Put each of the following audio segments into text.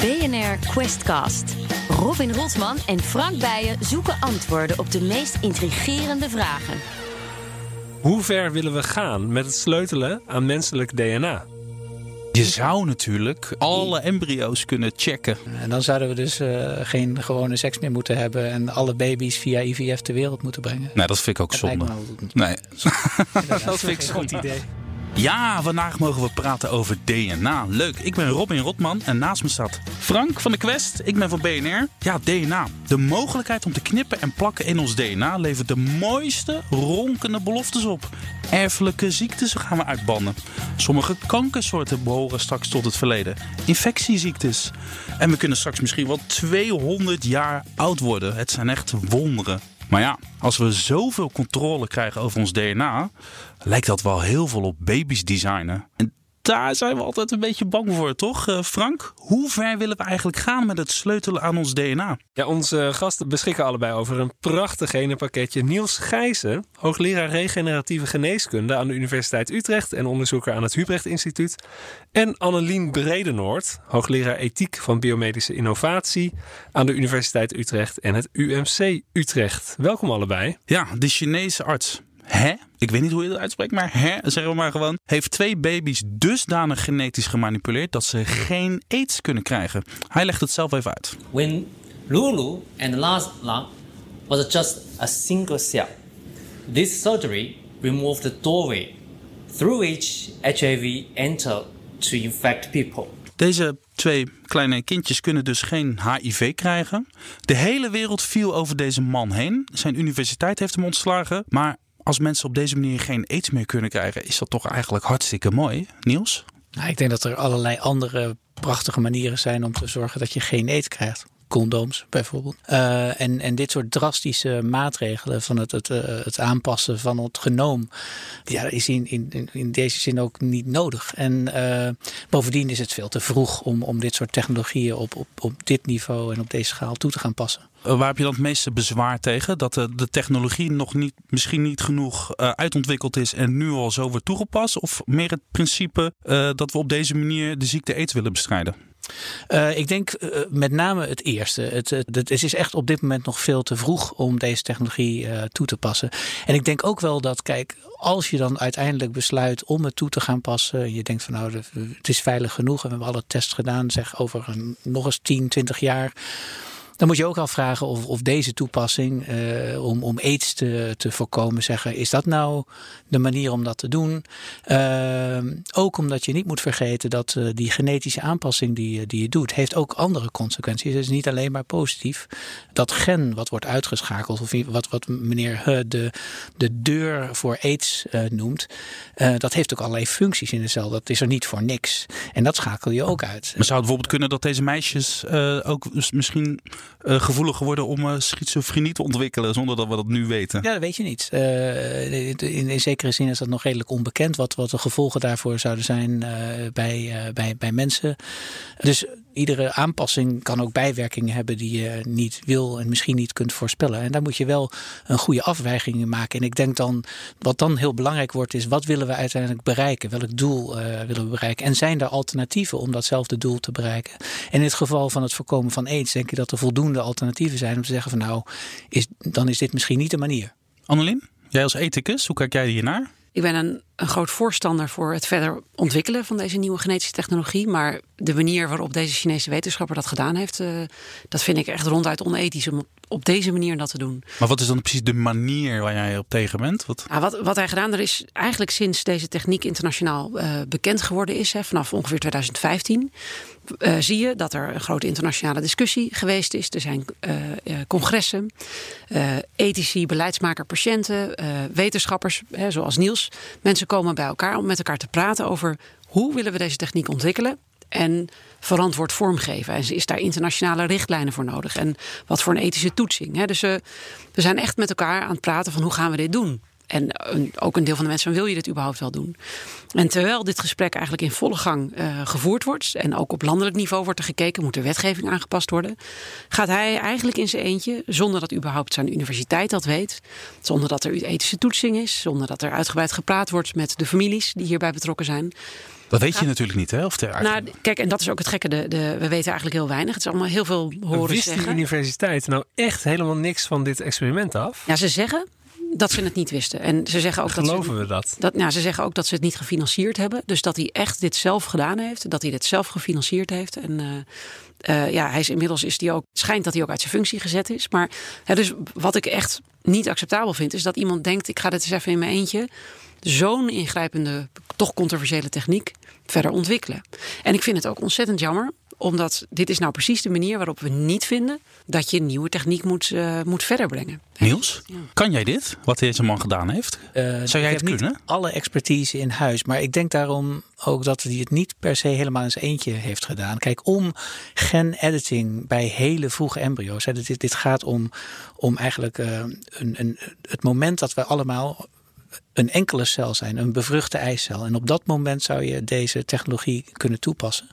BNR Questcast. Robin Rotman en Frank Bijen zoeken antwoorden op de meest intrigerende vragen. Hoe ver willen we gaan met het sleutelen aan menselijk DNA? Je zou natuurlijk alle embryo's kunnen checken. En dan zouden we dus uh, geen gewone seks meer moeten hebben en alle baby's via IVF ter wereld moeten brengen. Nee, dat vind ik ook Dat zonde. lijkt me wel- Nee. dat vind ik een goed idee. Ja, vandaag mogen we praten over DNA. Leuk, ik ben Robin Rotman en naast me staat Frank van de Quest. Ik ben van BNR. Ja, DNA. De mogelijkheid om te knippen en plakken in ons DNA levert de mooiste ronkende beloftes op. Erfelijke ziektes gaan we uitbannen. Sommige kankersoorten behoren straks tot het verleden. Infectieziektes. En we kunnen straks misschien wel 200 jaar oud worden. Het zijn echt wonderen. Maar ja, als we zoveel controle krijgen over ons DNA, lijkt dat wel heel veel op baby's designen. En daar zijn we altijd een beetje bang voor, toch, eh, Frank? Hoe ver willen we eigenlijk gaan met het sleutelen aan ons DNA? Ja, onze gasten beschikken allebei over een prachtig genenpakketje. Niels Gijzen, hoogleraar regeneratieve geneeskunde aan de Universiteit Utrecht en onderzoeker aan het Hubrecht Instituut. En Annelien Bredenoord, hoogleraar ethiek van biomedische innovatie aan de Universiteit Utrecht en het UMC Utrecht. Welkom allebei. Ja, de Chinese arts. Hè? Ik weet niet hoe je dat uitspreekt, maar hè, zeggen we maar gewoon. Heeft twee baby's dusdanig genetisch gemanipuleerd dat ze geen aids kunnen krijgen. Hij legt het zelf even uit. when Lulu and lung was just a single cell. This surgery removed the doorway through which HIV entered to infect people. Deze twee kleine kindjes kunnen dus geen HIV krijgen. De hele wereld viel over deze man heen. Zijn universiteit heeft hem ontslagen. Maar als mensen op deze manier geen aids meer kunnen krijgen, is dat toch eigenlijk hartstikke mooi, Niels? Nou, ik denk dat er allerlei andere prachtige manieren zijn om te zorgen dat je geen aids krijgt. Condooms bijvoorbeeld. Eh, en, en dit soort drastische maatregelen van het, het, eh, het aanpassen van het genoom. Ja, is in, in, in- deze zin ook niet nodig. En eh, bovendien is het veel te vroeg om, om dit soort technologieën op, op, op dit niveau en op deze schaal toe te gaan passen. Eh, waar heb je dan het meeste bezwaar tegen? Dat de, de technologie nog niet, misschien niet genoeg eh, uitontwikkeld is en nu al zo wordt toegepast? Of meer het principe eh, dat we op deze manier de ziekte aids willen bestrijden? Eh, ik denk eh, met name het eerste. Het, het, is echt op dit moment nog veel te vroeg om deze technologie eh, toe te passen. En ik denk ook wel dat, kijk, als je dan uiteindelijk besluit om het toe te gaan passen. Je denkt van nou, het is veilig genoeg en we hebben alle tests gedaan. Zeg over een, nog eens 10, 20 jaar. Dan moet je ook afvragen of, of deze toepassing eh, om, om aids te, te voorkomen, zeggen, is dat nou de manier om dat te doen? Ehm, ook omdat je niet moet vergeten dat eh, die genetische aanpassing die, die je doet, heeft ook andere consequenties. Het is niet alleen maar positief. Dat gen wat wordt uitgeschakeld, of wat, wat meneer He de, de deur voor aids eh, noemt, eh, dat heeft ook allerlei functies in de cel. Dat is er niet voor niks. En dat schakel je ook uit. Maar zou het bijvoorbeeld kunnen dat deze meisjes eh, ook misschien eh, gevoeliger worden om eh, schizofrenie te ontwikkelen zonder dat we dat nu weten? Ja, dat weet je niet. Eh, in, zekere zin is dat nog redelijk onbekend wat, wat de gevolgen daarvoor zouden zijn bij, bij, bij mensen. Dus iedere aanpassing kan ook bijwerkingen hebben die je niet wil en misschien niet kunt voorspellen. En daar moet je wel een goede afweging in maken. En ik denk dan, wat dan heel belangrijk wordt, is wat willen we uiteindelijk bereiken? Welk doel eh, willen we bereiken? En zijn er alternatieven om datzelfde doel te bereiken? En in het geval van het voorkomen van aids, denk ik dat er voldoende alternatieven zijn om te zeggen van nou, is, dan is dit misschien niet de manier. Annelien, jij als ethicus, hoe kijk jij hiernaar? Ik ben een, groot voorstander voor het verder ontwikkelen van deze nieuwe genetische technologie. Maar de manier waarop deze Chinese wetenschapper dat gedaan heeft, eh, dat vind ik echt ronduit onethisch om op, deze manier dat te doen. Maar wat is dan precies de manier waar jij op tegen bent? Wat... Nou, wat, wat hij gedaan er is eigenlijk sinds deze techniek internationaal eh, bekend geworden is, hè, vanaf ongeveer 2015, eh, zie je dat er een grote internationale discussie geweest is. Er zijn eh, congressen, ethici, beleidsmaker, patiënten, wetenschappers, hè, zoals Niels. Mensen komen bij elkaar om met elkaar te praten over hoe willen we deze techniek ontwikkelen en verantwoord vormgeven. En is daar internationale richtlijnen voor nodig? En wat voor een ethische toetsing? Hè? Dus eh, we zijn echt met elkaar aan het praten van hoe gaan we dit doen? En een- ook een deel van de mensen wil je dit überhaupt wel doen? En terwijl dit gesprek eigenlijk in volle gang eh, gevoerd wordt... en ook op landelijk niveau wordt er gekeken... moet er wetgeving aangepast worden... gaat hij eigenlijk in zijn eentje, zonder dat überhaupt zijn universiteit dat weet... zonder dat er ethische toetsing is... zonder dat er uitgebreid gepraat wordt met de families die hierbij betrokken zijn... Dat weet je natuurlijk niet, hè? Of de, Nou, kijk, en dat is ook het gekke. De, de, we weten eigenlijk heel weinig. Het is allemaal heel veel horen Wist die zeggen. universiteit nou echt helemaal niks van dit experiment af? Ja, ze zeggen dat ze het niet wisten. En ze zeggen ook dat ze, Geloven we dat? dat, nou, ze zeggen ook dat ze het niet gefinancierd hebben. Dus dat hij echt dit zelf gedaan heeft. Dat hij dit zelf gefinancierd heeft. En eh, eh, ja, hij is inmiddels is die ook. Schijnt dat hij ook uit zijn functie gezet is. Maar ja, dus wat ik echt niet acceptabel vind, is dat iemand denkt: ik ga dit eens even in mijn eentje. Zo'n ingrijpende, toch controversiële techniek verder ontwikkelen. En ik vind het ook ontzettend jammer, omdat dit is nou precies de manier waarop we niet vinden dat je nieuwe techniek moet, eh, moet verder brengen. Niels, kan jij dit? Wat deze man gedaan heeft? Eh, Zou jij het niet kunnen? alle expertise in huis. Maar ik denk daarom ook dat hij het niet per se helemaal in zijn eentje heeft gedaan. Kijk, om gen-editing bij hele vroege embryo's. Hè, dit, dit gaat om, om eigenlijk eh, een, een, het moment dat we allemaal een enkele cel zijn, een bevruchte eicel. En op dat moment zou je deze technologie kunnen toepassen.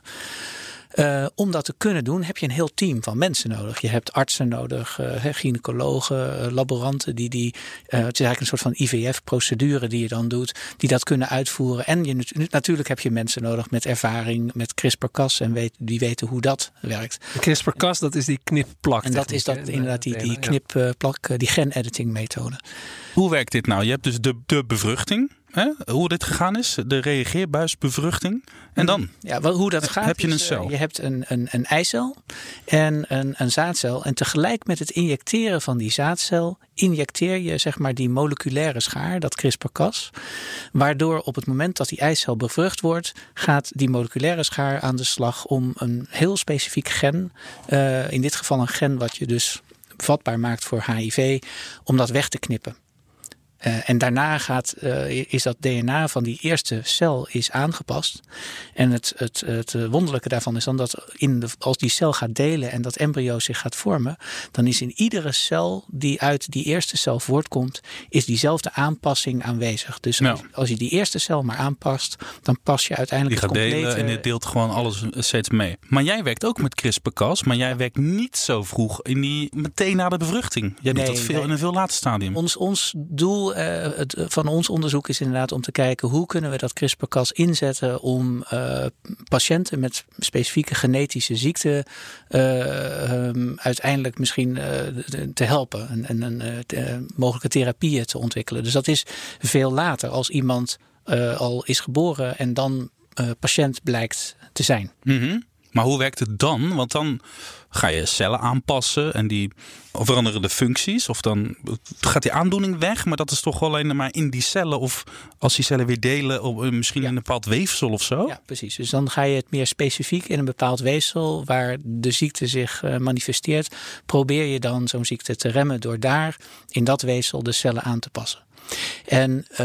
Uh, om dat te kunnen doen heb je een heel team van mensen nodig. Je hebt artsen nodig, uh, gynaecologen, uh, laboranten. Die, die, het is eigenlijk een soort van IVF-procedure die je dan doet. Die dat kunnen uitvoeren. En je, natuurlijk heb je mensen nodig met ervaring met CRISPR-Cas. En weet, die weten hoe dat werkt. CRISPR-Cas, dat is die knipplak. En dat is dat inderdaad die, die knipplak, die gen-editing methode. Hoe werkt dit nou? Je hebt dus de, de bevruchting. Hè? Hoe dit gegaan is, de reageerbuisbevruchting. En dan? Ja, wel, hoe dat gaat. Heb je een is, cel? Uh, je hebt een, een, een eicel en een, een zaadcel. En tegelijk met het injecteren van die zaadcel injecteer je zeg maar die moleculaire schaar, dat CRISPR-Cas. Waardoor op het moment dat die eicel bevrucht wordt, gaat die moleculaire schaar aan de slag om een heel specifiek gen, uh, in dit geval een gen wat je dus vatbaar maakt voor HIV, om dat weg te knippen. Uh, en daarna gaat, uh, is dat DNA van die eerste cel is aangepast. En het, het, het wonderlijke daarvan is dan dat in de, als die cel gaat delen en dat embryo zich gaat vormen, dan is in iedere cel die uit die eerste cel voortkomt, is diezelfde aanpassing aanwezig. Dus Ja. als, als je die eerste cel maar aanpast, dan pas je Die uiteindelijk gaat het delen en dit deelt gewoon alles steeds mee. Maar jij werkt ook met CRISPR-Cas, maar jij werkt niet zo vroeg in die meteen na de bevruchting. Jij doet dat veel nee. in een veel later stadium. Ons, ons doel uh, het, van ons onderzoek is inderdaad om te kijken hoe kunnen we dat CRISPR-Cas inzetten om uh, patiënten met specifieke genetische ziekten um, uiteindelijk misschien te helpen en, en, mogelijke therapieën te ontwikkelen. Dus dat is veel later als iemand al is geboren en dan patiënt blijkt te zijn. -hmm. Maar hoe werkt het dan? Want dan ga je cellen aanpassen en die veranderen de functies. Of dan gaat die aandoening weg, maar dat is toch alleen maar in die cellen. Of als die cellen weer delen, op, misschien ja. in een bepaald weefsel of zo. Ja, precies. Dus dan ga je het meer specifiek in een bepaald weefsel waar de ziekte zich uh, manifesteert. Probeer je dan zo'n ziekte te remmen door daar in dat weefsel de cellen aan te passen. En uh,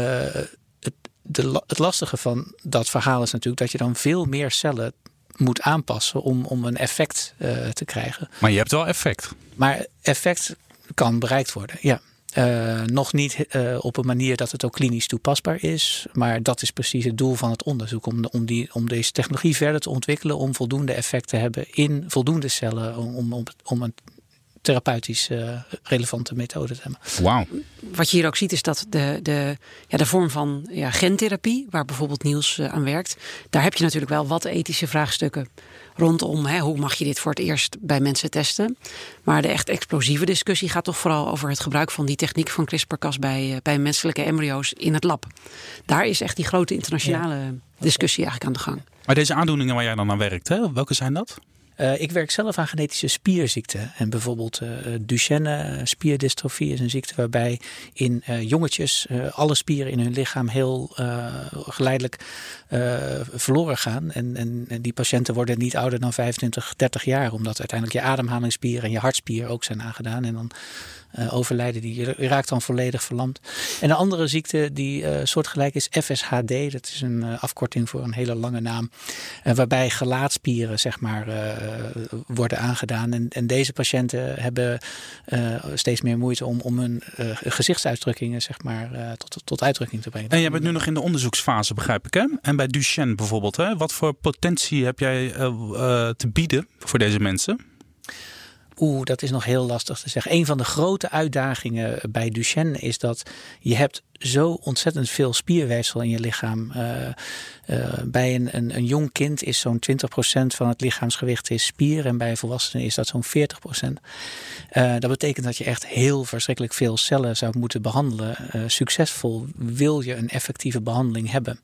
het, de, het lastige van dat verhaal is natuurlijk dat je dan veel meer cellen moet aanpassen om, om een effect uh, te krijgen. Maar je hebt wel effect. Maar effect kan bereikt worden, ja. Uh, nog niet uh, op een manier dat het ook klinisch toepasbaar is. Maar dat is precies het doel van het onderzoek. Om, om, die, om deze technologie verder te ontwikkelen. Om voldoende effect te hebben in voldoende cellen. Om, om, om een therapeutisch uh, relevante methode te hebben. Wauw. Wat je hier ook ziet is dat de, de, ja, de vorm van ja, gentherapie, waar bijvoorbeeld Niels uh, aan werkt, daar heb je natuurlijk wel wat ethische vraagstukken rondom. Hè, hoe mag je dit voor het eerst bij mensen testen? Maar de echt explosieve discussie gaat toch vooral over het gebruik van die techniek van CRISPR-Cas bij, uh, bij menselijke embryo's in het lab. Daar is echt die grote internationale ja. discussie eigenlijk aan de gang. Maar deze aandoeningen waar jij dan aan werkt, hè, welke zijn dat? Uh, ik werk zelf aan genetische spierziekten. En bijvoorbeeld uh, Duchenne spierdystrofie is een ziekte waarbij in uh, jongetjes alle spieren in hun lichaam heel geleidelijk verloren gaan. En, en, en, die patiënten worden niet ouder dan 25, 30 jaar, omdat uiteindelijk je ademhalingsspier en je hartspier ook zijn aangedaan. En dan uh, overlijden die. Raakt dan volledig verlamd. En een andere ziekte die uh, soortgelijk is FSHD. Dat is een uh, afkorting voor een hele lange naam. waarbij gelaatspieren zeg maar worden aangedaan. En, en, deze patiënten hebben steeds meer moeite om, om hun gezichtsuitdrukkingen zeg maar tot, tot uitdrukking te brengen. En jij bent nu nog in de onderzoeksfase begrijp ik hè? En bij Duchenne bijvoorbeeld. Hè? Wat voor potentie heb jij te bieden voor deze mensen? Oeh, dat is nog heel lastig te zeggen. Een van de grote uitdagingen bij Duchenne is dat je hebt zo ontzettend veel spierweefsel in je lichaam. Uh, bij een, een, een, jong kind is zo'n 20% van het lichaamsgewicht is spier. En bij volwassenen is dat zo'n 40%. Uh, dat betekent dat je echt heel verschrikkelijk veel cellen zou moeten behandelen. succesvol wil je een effectieve behandeling hebben.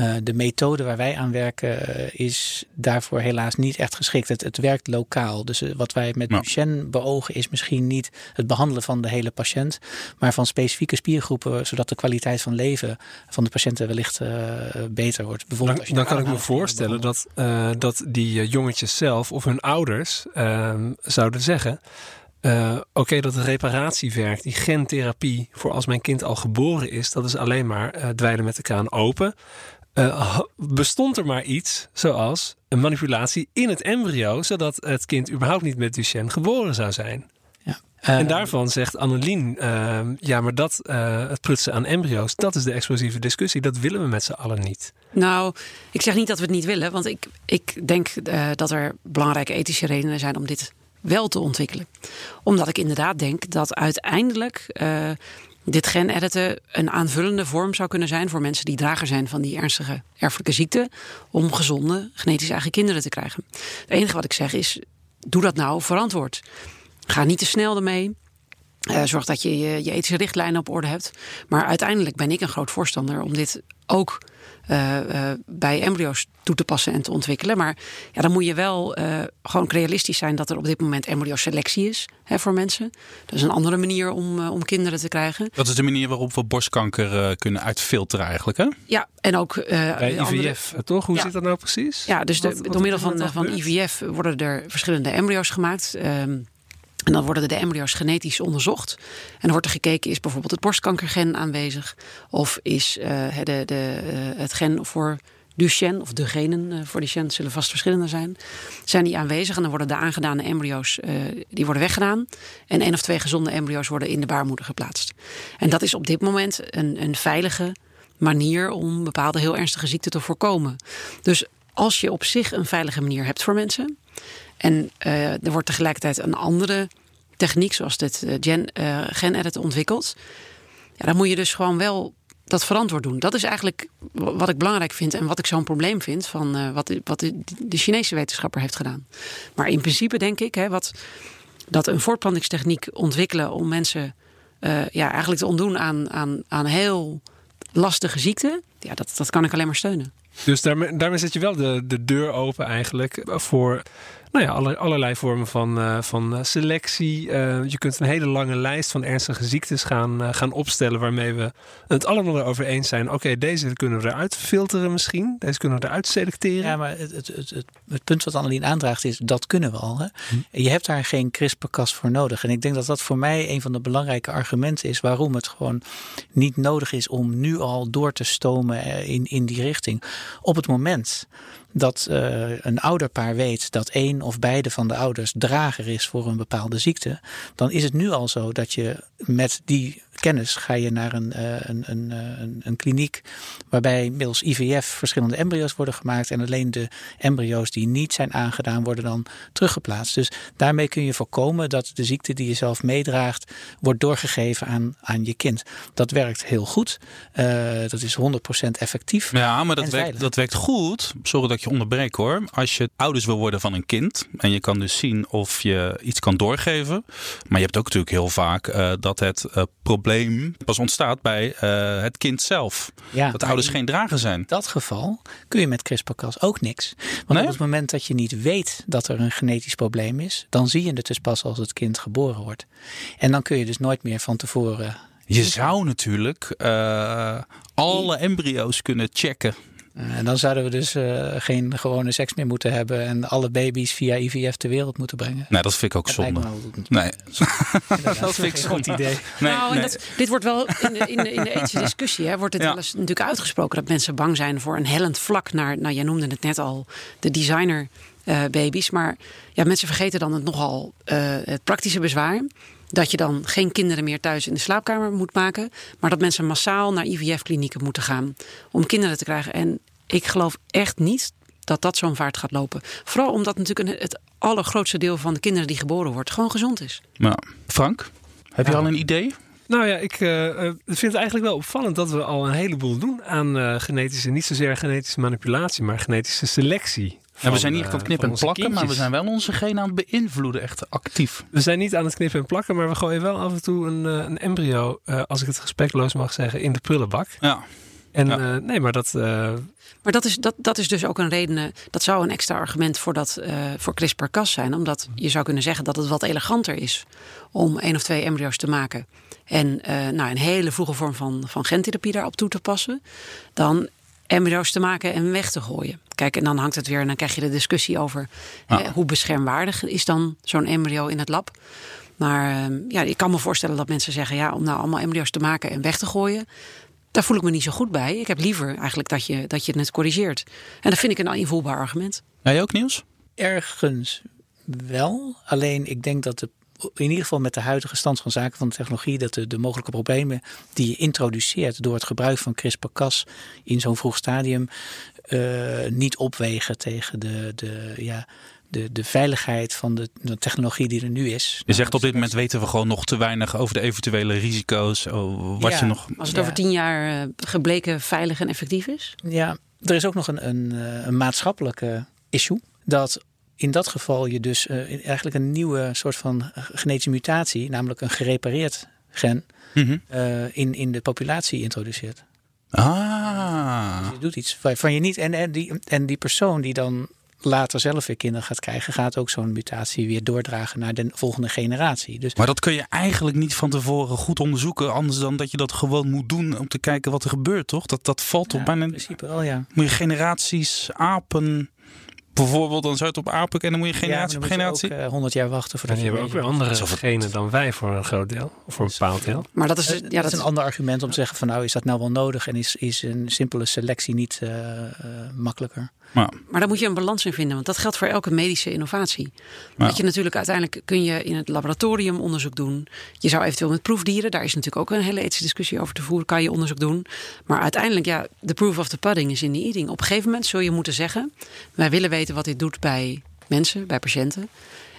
Uh, de methode waar wij aan werken uh, is daarvoor helaas niet echt geschikt. Het, het werkt lokaal. Dus uh, wat wij met nou. Duchenne beogen is misschien niet het behandelen van de hele patiënt, maar van specifieke spiergroepen, zodat de kwaliteit van leven van de patiënten wellicht beter wordt. Bijvoorbeeld dan, dan kan ik me voorstellen dat, dat die jongetjes zelf of hun ouders ehm, zouden zeggen. Uh, Oké, okay, dat reparatiewerk, die gentherapie voor als mijn kind al geboren is, dat is alleen maar uh, dweilen met de kraan open. Uh, bestond er maar iets zoals een manipulatie in het embryo, zodat het kind überhaupt niet met Duchenne geboren zou zijn. Ja. en daarvan zegt Annelien, ja, maar dat, het prutsen aan embryo's, dat is de explosieve discussie. Dat willen we met z'n allen niet. Nou, ik zeg niet dat we het niet willen, want ik, ik denk dat er belangrijke ethische redenen zijn om dit wel te ontwikkelen. Omdat ik inderdaad denk dat uiteindelijk dit gen-editen een aanvullende vorm zou kunnen zijn voor mensen die drager zijn van die ernstige erfelijke ziekte, om gezonde, genetisch eigen kinderen te krijgen. Het enige wat ik zeg is: doe dat nou verantwoord. Ga niet te snel ermee. Uh, zorg dat je, je je ethische richtlijnen op orde hebt. Maar uiteindelijk ben ik een groot voorstander om dit ook uh, uh, bij embryo's toe te passen en te ontwikkelen. Maar ja, dan moet je wel uh, gewoon realistisch zijn dat er op dit moment embryoselectie is hè, voor mensen. Dat is een andere manier om, om kinderen te krijgen. Dat is de manier waarop we borstkanker kunnen uitfilteren eigenlijk, hè? Ja, en ook... bij IVF, toch? Hoe ja. zit dat nou precies? Ja, dus de, wat, door middel van, van IVF worden er verschillende embryo's gemaakt... Um, en dan worden de embryo's genetisch onderzocht. En dan wordt er gekeken, is bijvoorbeeld het borstkankergen aanwezig? Of is uh, de, de, uh, het gen voor Duchenne, of de genen uh, voor Duchenne zullen vast verschillende zijn. Zijn die aanwezig en dan worden de aangedane embryo's die worden weggedaan. En één of twee gezonde embryo's worden in de baarmoeder geplaatst. En dat is op dit moment een, een veilige manier om bepaalde heel ernstige ziekten te voorkomen. Dus als je op zich een veilige manier hebt voor mensen en uh, er wordt tegelijkertijd een andere techniek, zoals dit uh, gen, uh, gen-edit ontwikkeld. Ja, dan moet je dus gewoon wel dat verantwoord doen. Dat is eigenlijk wat ik belangrijk vind en wat ik zo'n probleem vind van wat, wat de, de, Chinese wetenschapper heeft gedaan. Maar in principe denk ik hè, wat, dat een voortplantingstechniek ontwikkelen om mensen ja, eigenlijk te ontdoen aan, aan, aan heel lastige ziekten, ja, dat, dat kan ik alleen maar steunen. Dus daarmee, daarmee zet je wel de, de deur open eigenlijk voor nou ja, allerlei vormen van, uh, van eh, selectie. Uh, je kunt een hele lange lijst van ernstige ziektes gaan, uh, gaan opstellen waarmee we het allemaal erover eens zijn. Oké, deze kunnen we eruit filteren misschien. Deze kunnen we eruit selecteren. Ja, maar het, het, het, het, punt wat Annelien aandraagt is, dat kunnen we al. Hè? Hm. Je hebt daar geen CRISPR-Cas voor nodig. En ik denk dat dat voor mij een van de belangrijke argumenten is waarom het gewoon niet nodig is om nu al door te stomen in, in die richting. Op het moment dat uh, een ouderpaar weet dat één of beide van de ouders drager is voor een bepaalde ziekte, dan is het nu al zo dat je met die kennis ga je naar een, uh, een, een, een, een, kliniek waarbij middels IVF verschillende embryo's worden gemaakt en alleen de embryo's die niet zijn aangedaan worden dan teruggeplaatst. Dus daarmee kun je voorkomen dat de ziekte die je zelf meedraagt wordt doorgegeven aan, aan je kind. Dat werkt heel goed. Uh, dat is 100% effectief. Ja, maar dat werkt, dat werkt goed. Sorry dat je onderbreek hoor. Als je ouders wil worden van een kind en je kan dus zien of je iets kan doorgeven. Maar je hebt ook natuurlijk heel vaak uh, dat het probleem pas ontstaat bij uh, het kind zelf. Ja, dat ouders geen drager zijn. In dat geval kun je met CRISPR-Cas ook niks. Want nee? op het moment dat je niet weet dat er een genetisch probleem is, dan zie je het dus pas als het kind geboren wordt. En dan kun je dus nooit meer van tevoren. Je zou natuurlijk uh, alle embryo's kunnen checken en eh, dan zouden we dus uh, geen gewone seks meer moeten hebben en alle baby's via IVF ter wereld moeten brengen. Nee, dat vind ik ook zonde. Nee, dat vind ik zo'n idee. Nee, nou, nee. Dat, dit wordt wel in de, in de, in de ethische discussie, hè, wordt het ja. wel eens natuurlijk uitgesproken dat mensen bang zijn voor een hellend vlak naar, nou jij noemde het net al, de designer uh, baby's. Maar ja, mensen vergeten dan het nogal uh, het praktische bezwaar dat je dan geen kinderen meer thuis in de slaapkamer moet maken. Maar dat mensen massaal naar IVF-klinieken moeten gaan om kinderen te krijgen. En ik geloof echt niet dat dat zo'n vaart gaat lopen. Vooral omdat natuurlijk het allergrootste deel van de kinderen die geboren wordt gewoon gezond is. Nou, Frank, heb je Ja. al een idee? Nou ja, ik eh, eh, vind het eigenlijk wel opvallend dat we al een heleboel doen aan eh, genetische, niet zozeer genetische manipulatie, maar genetische selectie. We zijn niet aan eh, het knippen en plakken, maar we zijn wel onze genen aan het beïnvloeden, echt actief. We zijn niet aan het knippen en plakken, maar we gooien wel af en toe een, eh, een embryo, eh, als ik het respectloos mag zeggen, in de prullenbak. Ja. En Ja. eh, nee, maar dat. eh, Maar dat is, dat, dat is dus ook een reden, eh, dat zou een extra argument voor, dat, eh, voor CRISPR-Cas zijn. Omdat je zou kunnen zeggen dat het wat eleganter is om één of twee embryo's te maken. En eh, nou, een hele vroege vorm van, van gentherapie daarop toe te passen. Dan embryo's te maken en weg te gooien. Kijk, en dan hangt het weer en dan krijg je de discussie over Ja. eh, hoe beschermwaardig is dan zo'n embryo in het lab. Maar eh, ja, ik kan me voorstellen dat mensen zeggen: ja, om nou allemaal embryo's te maken en weg te gooien. Daar voel ik me niet zo goed bij. Ik heb liever eigenlijk dat je, dat je het corrigeert. En dat vind ik een invoelbaar argument. Jij ook, Niels? Ergens wel. Alleen ik denk dat de, in ieder geval met de huidige stand van zaken van de technologie, dat de, de mogelijke problemen die je introduceert door het gebruik van CRISPR-Cas in zo'n vroeg stadium eh, niet opwegen tegen de, de, ja, de, de veiligheid van de, de technologie die er nu is. Je zegt op dit moment weten we gewoon nog te weinig over de eventuele risico's. oh, Wat Ja. je nog. Als het Ja. over tien jaar eh, gebleken veilig en effectief is. Ja, er is ook nog een, een, eh, een maatschappelijke issue. Dat in dat geval je dus eh, eigenlijk een nieuwe soort van genetische mutatie, namelijk een gerepareerd gen, Mhm. eh, in, in de populatie introduceert. Ah. Dus je doet iets waarvan je niet. En, en, die, en die persoon die dan later zelf weer kinderen gaat krijgen, gaat ook zo'n mutatie weer doordragen naar de volgende generatie. Dus Maar dat kun je eigenlijk niet van tevoren goed onderzoeken. Anders dan dat je dat gewoon moet doen om te kijken wat er gebeurt, toch? Dat, dat valt ja, op bijna. in principe wel, ja. Moet je generaties apen. Bijvoorbeeld, dan zou het op apen kennen. Dan moet je generatie ja, op dan generatie. ook eh, 100 jaar wachten en voordat die je hebben ook weer andere genen dan wij voor een groot deel. Of voor een bepaald deel. Maar dat is, Eh, ja, dat dat is een ander argument om te zeggen van nou is dat nou wel nodig en is, is een simpele selectie niet eh, eh, makkelijker. Maar, Maar daar moet je een balans in vinden, want dat geldt voor elke medische innovatie. Ja. Dat je natuurlijk uiteindelijk kun je in het laboratorium onderzoek doen. Je zou eventueel met proefdieren, daar is natuurlijk ook een hele ethische discussie over te voeren, kan je onderzoek doen. Maar uiteindelijk, ja, de proof of the pudding is in the eating. Op een gegeven moment zul je moeten zeggen, wij willen weten wat dit doet bij mensen, bij patiënten.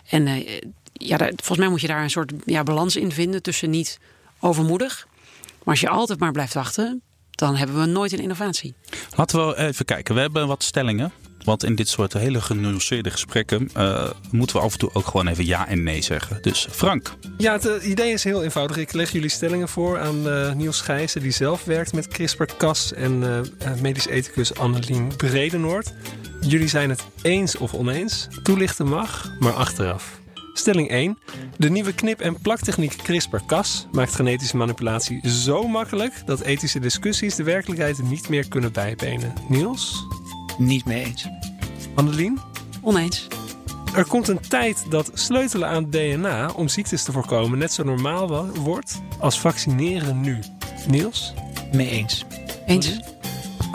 En eh, ja, daar- volgens mij moet je daar een soort ja, balans in vinden tussen niet overmoedig. Maar als je altijd maar blijft wachten, dan hebben we nooit een innovatie. laten we even kijken. We hebben wat stellingen. Want in dit soort hele genuanceerde gesprekken eh, moeten we af en toe ook gewoon even ja en nee zeggen. Dus Frank, Ja, het eh, idee is heel eenvoudig. Ik leg jullie stellingen voor aan eh, Niels Gijzen, die zelf werkt met CRISPR-Cas en medisch ethicus Annelien Bredenoord. Jullie zijn het eens of oneens. Toelichten mag, maar achteraf. Stelling 1. De nieuwe knip- en plaktechniek CRISPR-Cas maakt genetische manipulatie zo makkelijk dat ethische discussies de werkelijkheid niet meer kunnen bijbenen. Niels? Niet mee eens. Annelien? Oneens. Er komt een tijd dat sleutelen aan DNA om ziektes te voorkomen net zo normaal wordt als vaccineren nu. Niels? Mee eens. Eens.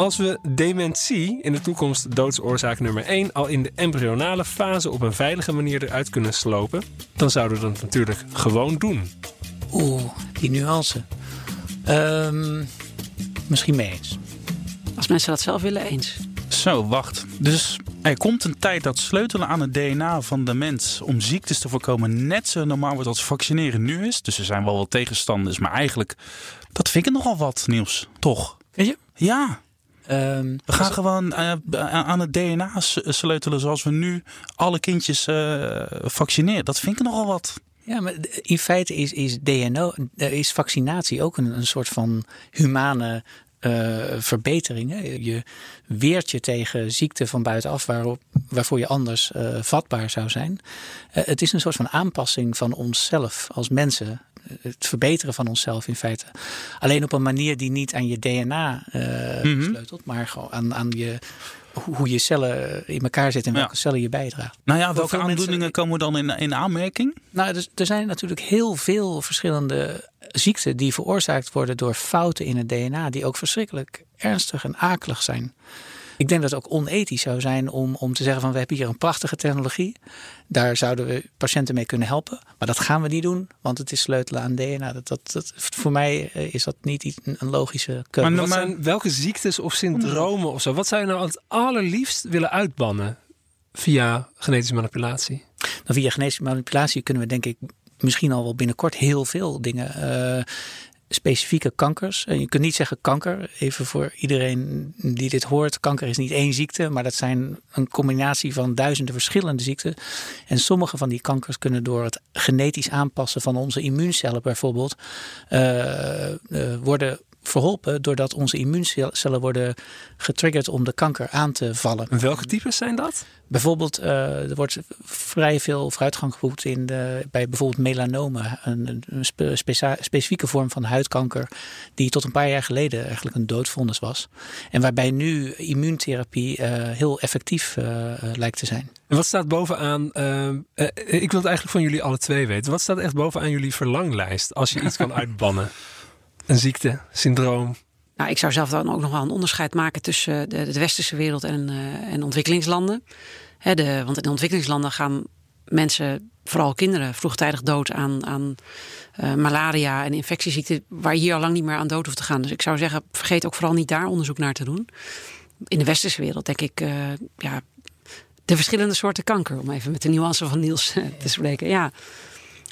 Als we dementie, in de toekomst doodsoorzaak nummer 1, al in de embryonale fase op een veilige manier eruit kunnen slopen, dan zouden we dat natuurlijk gewoon doen. Oeh, die nuance. Ehm, misschien mee eens. Als mensen dat zelf willen, eens. Zo, wacht. Dus er komt een tijd dat sleutelen aan het DNA van de mens om ziektes te voorkomen net zo normaal wordt als vaccineren nu is. Dus er zijn wel wat tegenstanders, maar eigenlijk, dat vind ik nogal wat, Niels. Toch? Weet je? Ja, Ehm, we gaan gewoon eh, aan het DNA sleutelen zoals we nu alle kindjes eh, vaccineren. Dat vind ik nogal wat. Ja, maar in feite is, is DNO, eh, is vaccinatie ook een, een soort van humane verbetering. Hè? Je weert je tegen ziekten van buitenaf waarop, waarvoor je anders vatbaar zou zijn. Het is een soort van aanpassing van onszelf als mensen. Het verbeteren van onszelf in feite. Alleen op een manier die niet aan je DNA eh, Mhm. sleutelt, maar gewoon aan, aan je, hoe je cellen in elkaar zitten en Ja. welke cellen je bijdraagt. Nou ja, welke mensen- aandoeningen komen dan in, in aanmerking? Nou, dus, er zijn natuurlijk heel veel verschillende ziekten die veroorzaakt worden door fouten in het DNA, die ook verschrikkelijk ernstig en akelig zijn. Ik denk dat het ook onethisch zou zijn om, om te zeggen van we hebben hier een prachtige technologie. Daar zouden we patiënten mee kunnen helpen. Maar dat gaan we niet doen, want het is sleutelen aan DNA. Dat, dat, dat, voor mij eh, is dat niet iets- een logische keuze. Maar, zijn, welke ziektes of syndromen of zo? Wat zou je nou het allerliefst willen uitbannen via genetische manipulatie? Nou, via genetische manipulatie kunnen we denk ik misschien al wel binnenkort heel veel dingen. eh, specifieke kankers. En je kunt niet zeggen kanker. Even voor iedereen die dit hoort. Kanker is niet één ziekte, maar dat zijn een combinatie van duizenden verschillende ziekten. En sommige van die kankers kunnen door het genetisch aanpassen van onze immuuncellen bijvoorbeeld eh, eh, worden verholpen doordat onze immuuncellen worden getriggerd om de kanker aan te vallen. En welke types zijn dat? Bijvoorbeeld, eh, er wordt vrij veel vooruitgang geboekt in de, bij bijvoorbeeld melanoma, een, een spe- specia- specifieke vorm van huidkanker, die tot een paar jaar geleden eigenlijk een doodvonnis was. En waarbij nu immuuntherapie eh, heel effectief eh, lijkt te zijn. En wat staat bovenaan? ik wil het eigenlijk van jullie alle twee weten. Wat staat echt bovenaan jullie verlanglijst als je iets kan uitbannen? Een ziekte, syndroom. Nou, ik zou zelf dan ook nog wel een onderscheid maken tussen de, de westerse wereld en, eh, en ontwikkelingslanden. De, want in de ontwikkelingslanden gaan mensen, vooral kinderen, vroegtijdig dood aan, aan eh, malaria en infectieziekten, waar je hier al lang niet meer aan dood hoeft te gaan. Dus ik zou zeggen, vergeet ook vooral niet daar onderzoek naar te doen. In de westerse wereld denk ik, eh, ja, de verschillende soorten kanker, om even met de nuance van Niels te spreken. Ja,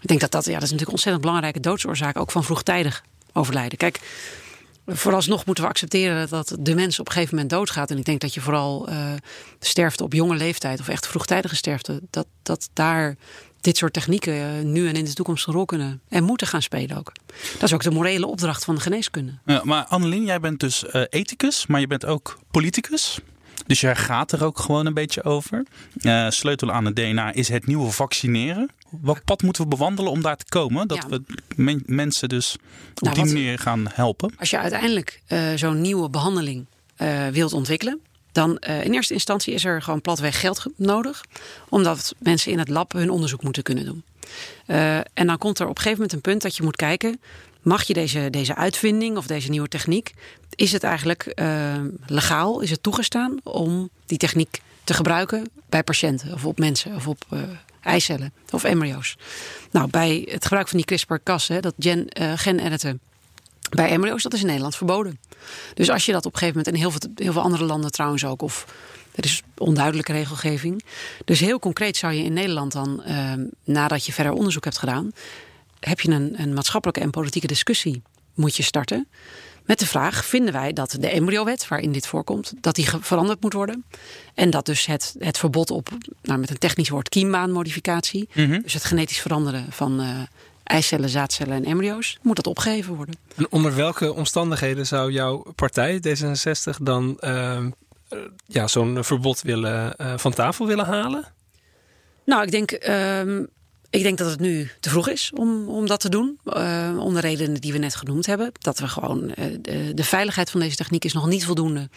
ik denk dat dat, ja, dat is natuurlijk een ontzettend belangrijke doodsoorzaak, ook van vroegtijdig overlijden. Kijk, vooralsnog moeten we accepteren dat de mens op een gegeven moment doodgaat. En ik denk dat je vooral eh, sterfte op jonge leeftijd of echt vroegtijdige sterfte, dat, dat daar dit soort technieken eh, nu en in de toekomst een rol kunnen en moeten gaan spelen ook. Dat is ook de morele opdracht van de geneeskunde. Ja, maar Annelien, jij bent dus eh, ethicus, maar je bent ook politicus. Dus jij gaat er ook gewoon een beetje over. Eh, sleutelen aan het DNA is het nieuwe vaccineren. Welk pad moeten we bewandelen om daar te komen? Dat Ja. we men- mensen dus op Nou, die wat- manier gaan helpen. Als je uiteindelijk eh, zo'n nieuwe behandeling eh, wilt ontwikkelen, dan eh, in eerste instantie is er gewoon platweg geld ge- nodig, omdat mensen in het lab hun onderzoek moeten kunnen doen. En dan komt er op een gegeven moment een punt dat je moet kijken, mag je deze, deze uitvinding of deze nieuwe techniek, is het eigenlijk eh, legaal, is het toegestaan om die techniek te gebruiken bij patiënten of op mensen of op eh, eicellen of embryo's. Nou, bij het gebruik van die CRISPR-Cas, dat gen, eh, gen-editen, bij embryo's, dat is in Nederland verboden. Dus als je dat op een gegeven moment, in heel veel, heel veel andere landen trouwens ook, of er is onduidelijke regelgeving. Dus heel concreet zou je in Nederland dan, eh, nadat je verder onderzoek hebt gedaan, heb je een, een maatschappelijke en politieke discussie moet je starten. Met de vraag, vinden wij dat de embryowet, waarin dit voorkomt, dat die veranderd moet worden? En dat dus het, het verbod op, nou met een technisch woord, kiembaanmodificatie, dus het genetisch veranderen van eh, eicellen, zaadcellen en embryo's, moet dat opgeheven worden. En onder welke omstandigheden zou jouw partij, D66, dan eh, ja, zo'n verbod willen, eh, van tafel willen halen? Nou, ik denk, ehm, ik denk dat het nu te vroeg is om, om dat te doen. Eh, om de redenen die we net genoemd hebben. Dat we gewoon, eh, de, de veiligheid van deze techniek is nog niet voldoende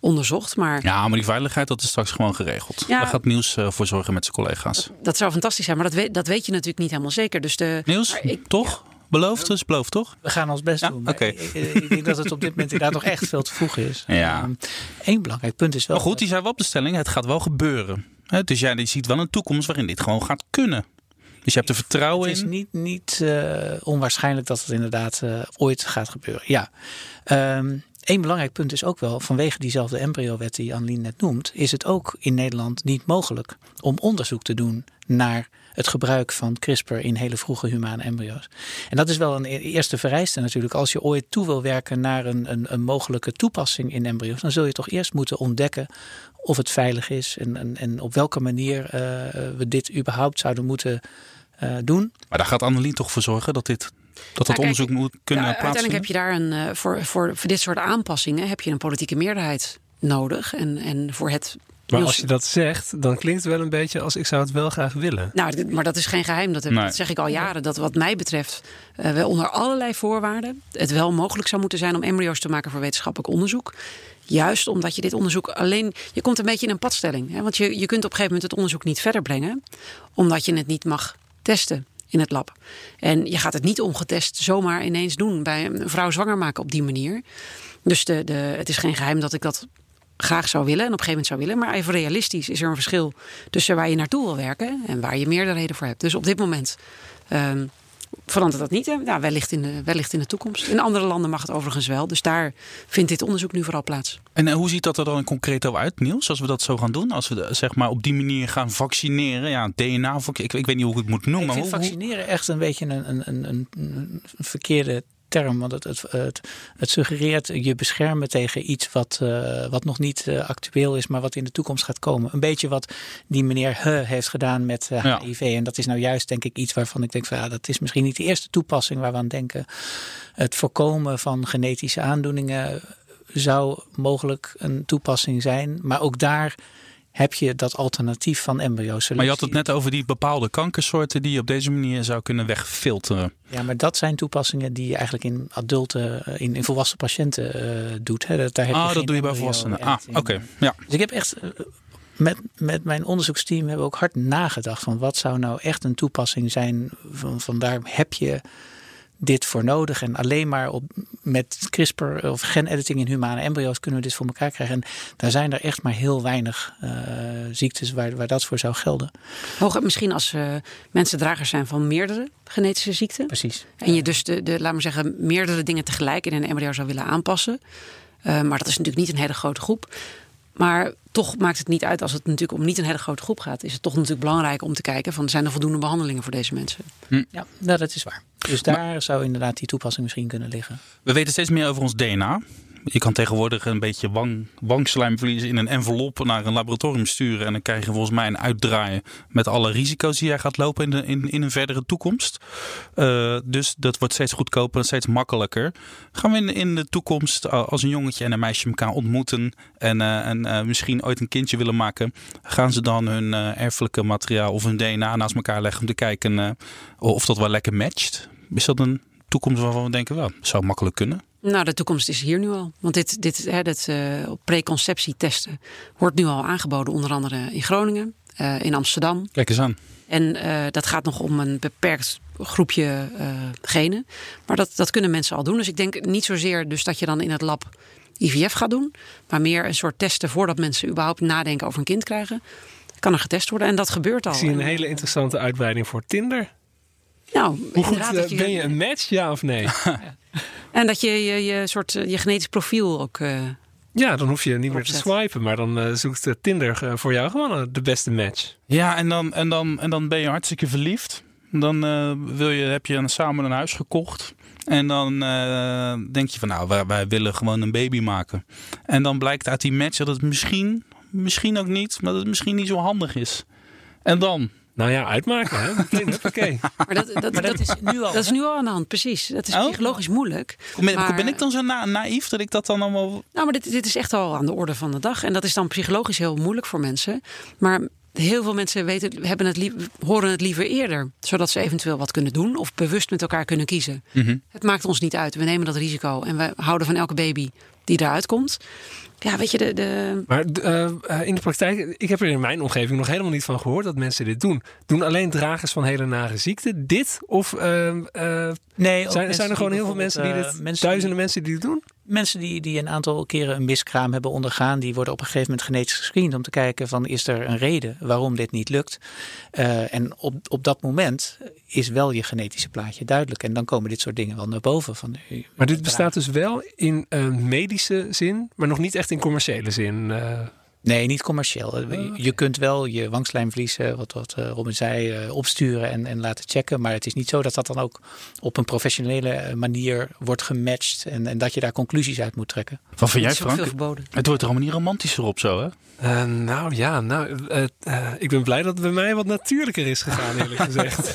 onderzocht. Maar Ja, maar die veiligheid dat is straks gewoon geregeld. Ja. Daar gaat Niels eh, voor zorgen met zijn collega's. dat zou fantastisch zijn. Maar dat weet, dat weet je natuurlijk niet helemaal zeker. Dus de, Niels, ik- toch? Beloofd is beloofd, toch? We gaan ons best Ja, doen. oké. Ik, ik- denk dat het op dit moment inderdaad nog echt veel te vroeg is. Ja. Eén belangrijk punt is wel. Maar goed, die zijn wel op de stelling. Het gaat wel gebeuren. Hè, dus jij die ziet wel een toekomst waarin dit gewoon gaat kunnen. Dus je hebt er vertrouwen Het is in. niet, niet eh, onwaarschijnlijk dat het inderdaad eh, ooit gaat gebeuren. Ja. Eén belangrijk punt is ook wel, vanwege diezelfde embryowet die Annelien net noemt, is het ook in Nederland niet mogelijk om onderzoek te doen naar het gebruik van CRISPR in hele vroege humane embryo's. En dat is wel een e- eerste vereiste natuurlijk. Als je ooit toe wil werken naar een, een, een mogelijke toepassing in embryo's, dan zul je toch eerst moeten ontdekken of het veilig is en, en, en op welke manier eh, we dit überhaupt zouden moeten doen. Maar daar gaat Annelien toch voor zorgen dat dit dat dat kijk, onderzoek moet kunnen Ja, uiteindelijk plaatsvinden? heb je daar een, eh, voor, voor, voor dit soort aanpassingen heb je een politieke meerderheid nodig. En, en voor het. Maar als je dat zegt, dan klinkt het wel een beetje als ik zou het wel graag willen. Nou, maar dat is geen geheim. Dat, heb- Nee. dat zeg ik al jaren. Dat wat mij betreft eh, wel onder allerlei voorwaarden het wel mogelijk zou moeten zijn om embryo's te maken voor wetenschappelijk onderzoek. Juist omdat je dit onderzoek alleen. Je komt een beetje in een padstelling. Hè? Want je, je kunt op een gegeven moment het onderzoek niet verder brengen, omdat je het niet mag testen in het lab. En je gaat het niet ongetest zomaar ineens doen bij een vrouw zwanger maken op die manier. Dus de, de, het is geen geheim dat ik dat graag zou willen en op een gegeven moment zou willen. Maar even realistisch is er een verschil tussen waar je naartoe wil werken en waar je meerderheden voor hebt. Dus op dit moment ehm, verandert dat niet. Hè? Nou, wellicht, in de, wellicht in de toekomst. In andere landen mag het overigens wel. Dus daar vindt dit onderzoek nu vooral plaats. En eh, hoe ziet dat er dan concreet over uit, Niels? Als we dat zo gaan doen? Als we zeg maar op die manier gaan vaccineren? Ja, DNA, ik, ik weet niet hoe ik het moet noemen. Ik vind Hoe- hoe- vaccineren echt een beetje een, een, een, een, een verkeerde term. Want het, het, het, het suggereert je beschermen tegen iets wat, eh, wat nog niet eh, actueel is, maar wat in de toekomst gaat komen. Een beetje wat die meneer He heeft gedaan met eh, Ja. HIV. En dat is nou juist denk ik iets waarvan ik denk van ja, dat is misschien niet de eerste toepassing waar we aan denken. Het voorkomen van genetische aandoeningen zou mogelijk een toepassing zijn. Maar ook daar heb je dat alternatief van embryo's. Maar je had het net over die bepaalde kankersoorten die je op deze manier zou kunnen wegfilteren. Ja, maar dat zijn toepassingen die je eigenlijk in adulte, eh, in, in volwassen patiënten eh, doet. Hè. Daar heb Ah, dat doe je bij volwassenen. Ah, oké. Ja. Dus ik heb echt eh, met, met mijn onderzoeksteam hebben we ook hard nagedacht van wat zou nou echt een toepassing zijn. Van, van daar heb je dit voor nodig. En alleen maar op, met CRISPR of genediting in humane embryo's kunnen we dit voor elkaar krijgen. En daar zijn er echt maar heel weinig eh, ziektes waar, waar dat voor zou gelden. Hoog, misschien als eh, mensen dragers zijn van meerdere genetische ziekten. Precies. En je dus de, de, laat maar zeggen, meerdere dingen tegelijk in een embryo zou willen aanpassen. Eh, maar dat is natuurlijk niet een hele grote groep. Maar toch maakt het niet uit als het natuurlijk om niet een hele grote groep gaat. Is het toch natuurlijk belangrijk om te kijken van zijn er voldoende behandelingen voor deze mensen. Ja, nou, dat is waar. Dus daar zou inderdaad die toepassing misschien kunnen liggen. We weten steeds meer over ons DNA. Je kan tegenwoordig een beetje wang, wangslijmvlies in een envelop naar een laboratorium sturen. En dan krijg je volgens mij een uitdraaien met alle risico's die jij gaat lopen in, in, in een verdere toekomst. Eh, dus dat wordt steeds goedkoper en steeds makkelijker. Gaan we in, in de toekomst eh, als een jongetje en een meisje elkaar ontmoeten en, eh, en misschien ooit een kindje willen maken, gaan ze dan hun erfelijke materiaal of hun DNA naast elkaar leggen om te kijken of dat wel lekker matcht? Is dat een toekomst waarvan we denken, wel, zou makkelijk kunnen? Nou, de toekomst is hier nu al. Want dit, dit, hè, dit eh, op preconceptietesten wordt nu al aangeboden, onder andere in Groningen, eh, in Amsterdam. Kijk eens aan. En eh, dat gaat nog om een beperkt groepje eh, genen. Maar dat, dat kunnen mensen al doen. Dus ik denk niet zozeer dus dat je dan in het lab IVF gaat doen. Maar meer een soort testen voordat mensen überhaupt nadenken over een kind krijgen. Kan er getest worden. En dat gebeurt al. Ik zie een En, hele interessante uitbreiding voor Tinder. Nou, Hoe goed eh, dat je, ben je een match, ja of nee? En dat je je, je, soort, eh, je genetisch profiel ook... eh, Ja, dan hoef je niet meer te swipen. Maar dan zoekt Tinder voor jou gewoon de beste match. Ja, en dan, en dan, en dan ben je hartstikke verliefd. Dan eh, wil je, heb je een, samen een huis gekocht. En dan eh, denk je van nou, wij, wij willen gewoon een baby maken. En dan blijkt uit die match dat het misschien, misschien ook niet, maar dat het misschien niet zo handig is. En dan? Nou ja, uitmaken hè. Meteen, maar dat, dat, dat, is nu al. dat is nu al aan de hand, precies. Dat is Oh. psychologisch moeilijk. Ben, Maar- ben ik dan zo na, naïef dat ik dat dan allemaal... Nou, maar dit, dit is echt al aan de orde van de dag. En dat is dan psychologisch heel moeilijk voor mensen. Maar heel veel mensen weten, hebben het lief, horen het liever eerder. Zodat ze eventueel wat kunnen doen of bewust met elkaar kunnen kiezen. Het maakt ons niet uit. We nemen dat risico en we houden van elke baby die eruit komt. Ja, weet je, de, de, Maar eh, eh, in de praktijk, ik heb er in mijn omgeving nog helemaal niet van gehoord dat mensen dit doen. Doen alleen dragers van hele nare ziekten dit? Of eh, eh, Nee, zijn, zijn er gewoon heel veel mensen die bijvoorbeeld, dit, mensen duizenden mensen die dit doen? Mensen die, die een aantal keren een miskraam hebben ondergaan, die worden op een gegeven moment genetisch gescreend om te kijken van is er een reden waarom dit niet lukt. Eh, en op, op dat moment is wel je genetische plaatje duidelijk. En dan komen dit soort dingen wel naar boven. Van, eh, Maar dit bestaat dus wel in eh, medische zin, maar nog niet echt in commerciële zin. eh. Nee, niet commercieel. Je- Je kunt wel je wangslijmvlies, eh, wat, wat eh, Robin zei, eh, opsturen en, en laten checken. Maar het is niet zo dat dat dan ook op een professionele eh, manier wordt gematcht. En, en dat je daar conclusies uit moet trekken. Wat vind jij is ook veel Frank? Het wordt er allemaal niet romantischer op zo hè? Eh, nou ja, nou, ik ben blij dat het bij mij wat natuurlijker is gegaan, eerlijk gezegd.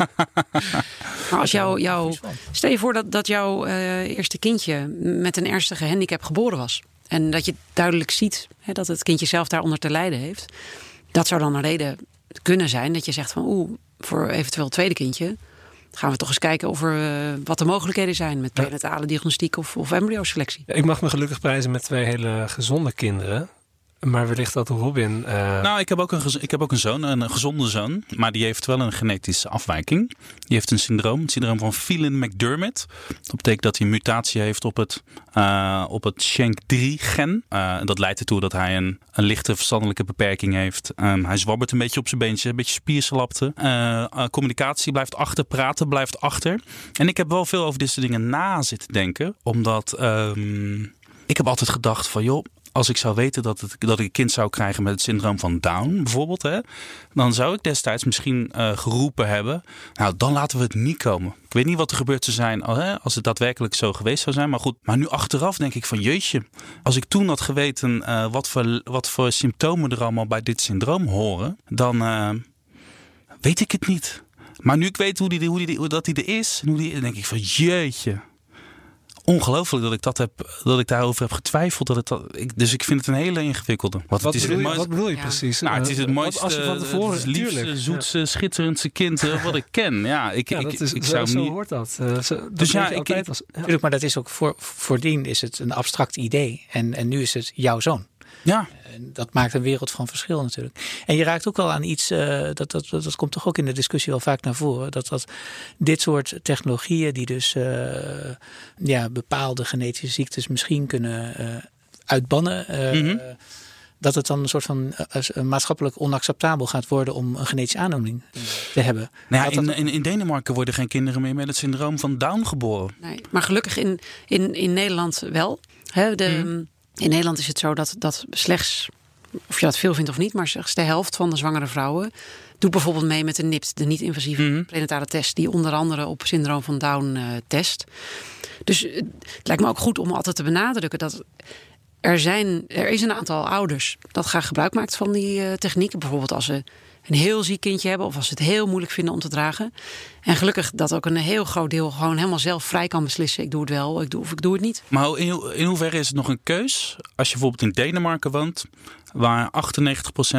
Maar als jou, jou, stel je voor dat, dat jouw eh, eerste kindje met een ernstige handicap geboren was. En dat je duidelijk ziet hè, dat het kindje zelf daaronder te lijden heeft. Dat zou dan een reden kunnen zijn dat je zegt van oeh, voor eventueel het tweede kindje gaan we toch eens kijken of er, eh, wat de mogelijkheden zijn met prenatale diagnostiek of, of embryoselectie. Ik mag me gelukkig prijzen met twee hele gezonde kinderen. Maar wellicht dat Robin... Uh... Nou, ik heb, ook een, ik heb ook een zoon, een, gezonde zoon. Maar die heeft wel een genetische afwijking. Die heeft een syndroom, het syndroom van Phelan-McDermott. Dat betekent dat hij een mutatie heeft op het, uh, op het SHANK3-gen. Uh, dat leidt ertoe dat hij een, een lichte verstandelijke beperking heeft. Um, hij zwabbert een beetje op zijn beentje, een beetje spierslapte. communicatie blijft achter, praten blijft achter. En ik heb wel veel over dit soort dingen na zitten denken. Omdat... Um, ik heb altijd gedacht van joh, als ik zou weten dat, het, dat ik een kind zou krijgen met het syndroom van Down, bijvoorbeeld, hè, dan zou ik destijds misschien uh, geroepen hebben. Nou, dan laten we het niet komen. Ik weet niet wat er gebeurd zou zijn als het daadwerkelijk zo geweest zou zijn. Maar goed, maar nu achteraf denk ik van jeetje. Als ik toen had geweten uh, wat, voor, wat voor symptomen er allemaal bij dit syndroom horen, dan uh, weet ik het niet. Maar nu ik weet hoe, die, hoe, die, hoe dat hij er is, hoe die, denk ik van jeetje ongelooflijk dat ik dat heb, dat ik daarover heb getwijfeld. Dat het dat, ik, dus ik vind het een hele ingewikkelde. Wat, wat, bedoel, je, wat bedoel je precies? Nou, het is het eh, mooiste, als je van tevoren, het liefste, zoetste, schitterendste kind eh, wat ik ken. Ja, ik, ja, ik, is, ik zo, zou zo niet... hoort dat. Uh, zo, dus ja, ik, ik, als, ja. maar dat is ook voor, voordien is het een abstract idee. En, en nu is het jouw zoon. Ja. Dat maakt een wereld van verschil natuurlijk. En je raakt ook al aan iets, uh, dat, dat, dat, komt toch ook in de discussie wel vaak naar voren. Dat, dat dit soort technologieën die dus uh, ja, bepaalde genetische ziektes misschien kunnen uh, uitbannen. Mm -hmm. Dat het dan een soort van maatschappelijk onacceptabel gaat worden om een genetische aandoening te hebben. Nou ja, in, in, in, Denemarken worden geen kinderen meer met het syndroom van Down geboren. Nee, maar gelukkig in, in, in Nederland wel. Hè, de, mm. In Nederland is het zo dat, dat slechts, of je dat veel vindt of niet, maar slechts de helft van de zwangere vrouwen doet bijvoorbeeld mee met de NIPT, de niet-invasieve mm -hmm. prenatale test, die onder andere op syndroom van Down uh, test. Dus het lijkt me ook goed om altijd te benadrukken dat er, zijn, er is een aantal ouders dat graag gebruik maakt van die uh, technieken. Bijvoorbeeld als ze een heel ziek kindje hebben of als ze het heel moeilijk vinden om te dragen. En gelukkig dat ook een heel groot deel gewoon helemaal zelf vrij kan beslissen. Ik doe het wel ik doe, of ik doe het niet. Maar in, in hoeverre is het nog een keus? Als je bijvoorbeeld in Denemarken woont, waar 98%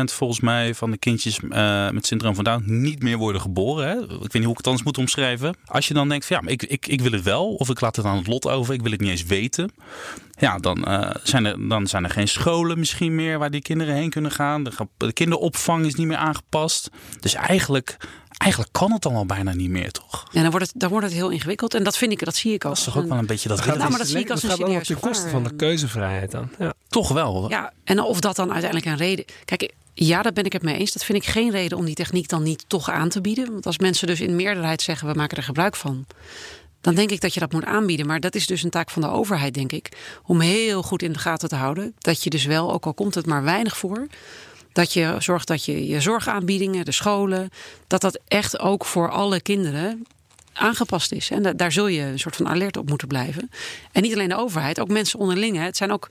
volgens mij van de kindjes uh, met syndroom van Down niet meer worden geboren. Hè? Ik weet niet hoe ik het anders moet omschrijven. Als je dan denkt van ja, ik, ik, ik wil het wel of ik laat het aan het lot over, ik wil het niet eens weten. Ja, dan, uh, zijn er, dan zijn er geen scholen misschien meer waar die kinderen heen kunnen gaan. De kinderopvang is niet meer aangepast. Dus eigenlijk eigenlijk kan het dan al bijna niet meer, toch? Ja, dan wordt het, dan wordt het heel ingewikkeld. En dat vind ik, dat zie ik als. Dat is toch ook wel een beetje dat. Gaat, nou, maar dat zie ik als een serieus op de kosten van de keuzevrijheid dan. Ja. Toch wel. Ja, en of dat dan uiteindelijk een reden. Kijk, ja, daar ben ik het mee eens. Dat vind ik geen reden om die techniek dan niet toch aan te bieden. Want als mensen dus in meerderheid zeggen we maken er gebruik van. Dan denk ik dat je dat moet aanbieden. Maar dat is dus een taak van de overheid, denk ik. Om heel goed in de gaten te houden. Dat je dus wel, ook al komt het maar weinig voor dat je zorgt dat je je zorgaanbiedingen, de scholen, dat dat echt ook voor alle kinderen aangepast is. En daar zul je een soort van alert op moeten blijven. En niet alleen de overheid, ook mensen onderling. Het zijn ook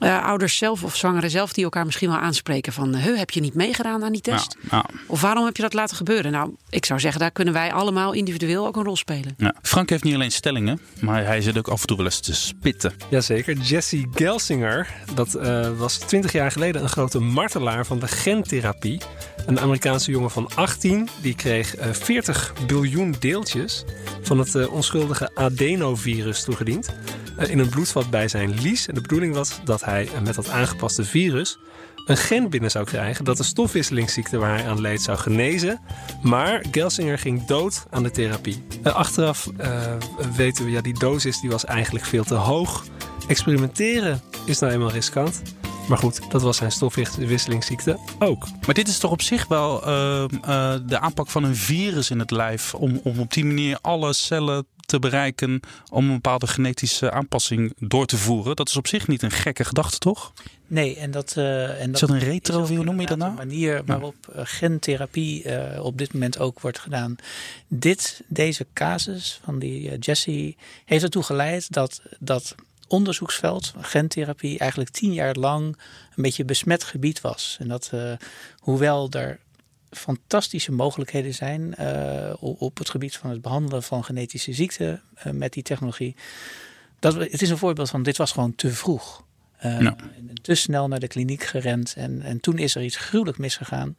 uh, ouders zelf of zwangeren zelf die elkaar misschien wel aanspreken van... Huh, heb je niet meegedaan aan die test? Ja, ja. Of waarom heb je dat laten gebeuren? Nou, ik zou zeggen, daar kunnen wij allemaal individueel ook een rol spelen. Ja. Frank heeft niet alleen stellingen, maar hij zit ook af en toe wel eens te spitten. Jazeker. Jesse Gelsinger, dat uh, was 20 jaar geleden een grote martelaar van de gentherapie. Een Amerikaanse jongen van 18, die kreeg uh, 40 biljoen deeltjes... van het onschuldige adenovirus toegediend in een bloedvat bij zijn lies. En de bedoeling was dat hij met dat aangepaste virus een gen binnen zou krijgen dat de stofwisselingsziekte waar hij aan leed zou genezen. Maar Gelsinger ging dood aan de therapie. achteraf uh, weten we, ja, die dosis die was eigenlijk veel te hoog. Experimenteren is nou eenmaal riskant. Maar goed, dat was zijn stofwisselingsziekte ook. Maar dit is toch op zich wel uh, uh, de aanpak van een virus in het lijf. Om, om op die manier alle cellen te bereiken om een bepaalde genetische aanpassing door te voeren. Dat is op zich niet een gekke gedachte, toch? Nee, en dat, uh, en dat is dat een retro, hoe noem je dat nou? De manier waarop uh, gentherapie uh, op dit moment ook wordt gedaan. Dit, deze casus van die Jesse heeft ertoe geleid dat dat onderzoeksveld, gentherapie, eigenlijk tien jaar lang een beetje besmet gebied was. En dat hoewel er fantastische mogelijkheden zijn uh, op het gebied van het behandelen van genetische ziekten uh, met die technologie. Dat, het is een voorbeeld van dit was gewoon te vroeg. Uh, ja. Te snel naar de kliniek gerend en, en toen is er iets gruwelijk misgegaan.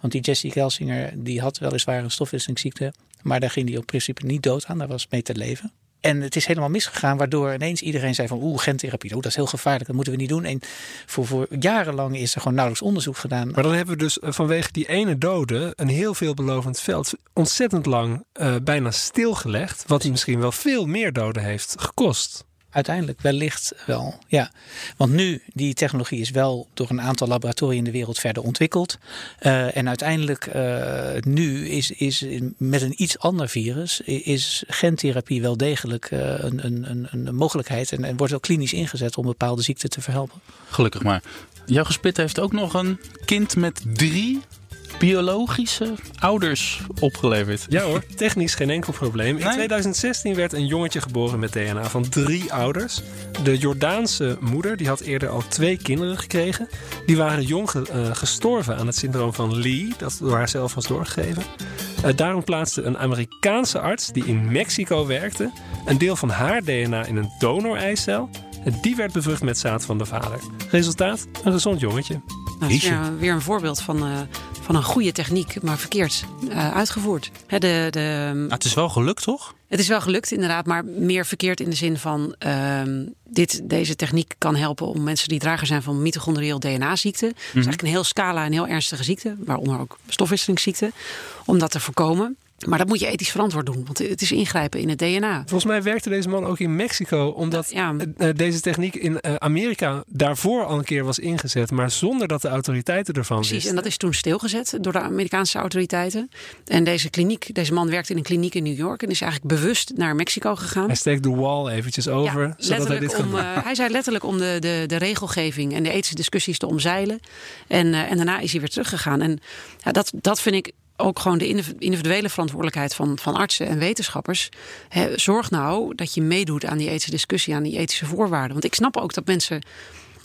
Want die Jesse Kelsinger die had weliswaar een stofwisselingsziekte, maar daar ging hij op principe niet dood aan, daar was mee te leven. En het is helemaal misgegaan, waardoor ineens iedereen zei van oeh, gentherapie, oeh, dat is heel gevaarlijk, dat moeten we niet doen. En voor, voor jarenlang is er gewoon nauwelijks onderzoek gedaan. Maar dan hebben we dus eh, vanwege die ene dode een heel veelbelovend veld ontzettend lang uh, bijna stilgelegd. Wat misschien wel veel meer doden heeft gekost. Uiteindelijk wellicht wel, ja. Want nu, die technologie is wel door een aantal laboratoria in de wereld verder ontwikkeld. Uh, en uiteindelijk, uh, nu is, is met een iets ander virus, is gentherapie wel degelijk uh, een, een, een, mogelijkheid. En, en wordt ook klinisch ingezet om bepaalde ziekten te verhelpen. Gelukkig maar. Jouw gespit heeft ook nog een kind met drie biologische ouders opgeleverd. Ja hoor, technisch geen enkel probleem. In 2016 werd een jongetje geboren met DNA van drie ouders. De Jordaanse moeder die had eerder al twee kinderen gekregen. Die waren jong uh, gestorven aan het syndroom van Lee, dat door haar zelf was doorgegeven. Uh, daarom plaatste een Amerikaanse arts die in Mexico werkte een deel van haar DNA in een donoreicel. En die werd bevrucht met zaad van de vader. Resultaat: een gezond jongetje. Nou, dat is weer, weer een voorbeeld van, uh, van een goede techniek, maar verkeerd uh, uitgevoerd. He, de, de, ah, het is wel gelukt, toch? Het is wel gelukt, inderdaad, maar meer verkeerd in de zin van uh, dit, deze techniek kan helpen om mensen die drager zijn van mitochondrieel DNA-ziekte. Mm -hmm. Dat is eigenlijk een heel scala en heel ernstige ziekte, waaronder ook stofwisselingsziekte, om dat te voorkomen. Maar dat moet je ethisch verantwoord doen, want het is ingrijpen in het DNA. Volgens mij werkte deze man ook in Mexico, omdat ja. deze techniek in Amerika daarvoor al een keer was ingezet, maar zonder dat de autoriteiten ervan Precies, wisten. en dat is toen stilgezet door de Amerikaanse autoriteiten. En deze kliniek, deze man werkte in een kliniek in New York en is eigenlijk bewust naar Mexico gegaan. Hij steekt de wall eventjes over, ja, zodat hij dit om, kan uh, Hij zei letterlijk om de, de, de regelgeving en de ethische discussies te omzeilen. En, uh, en daarna is hij weer teruggegaan. En ja, dat, dat vind ik ook gewoon de individuele verantwoordelijkheid van, van artsen en wetenschappers. He, zorg nou dat je meedoet aan die ethische discussie, aan die ethische voorwaarden. Want ik snap ook dat mensen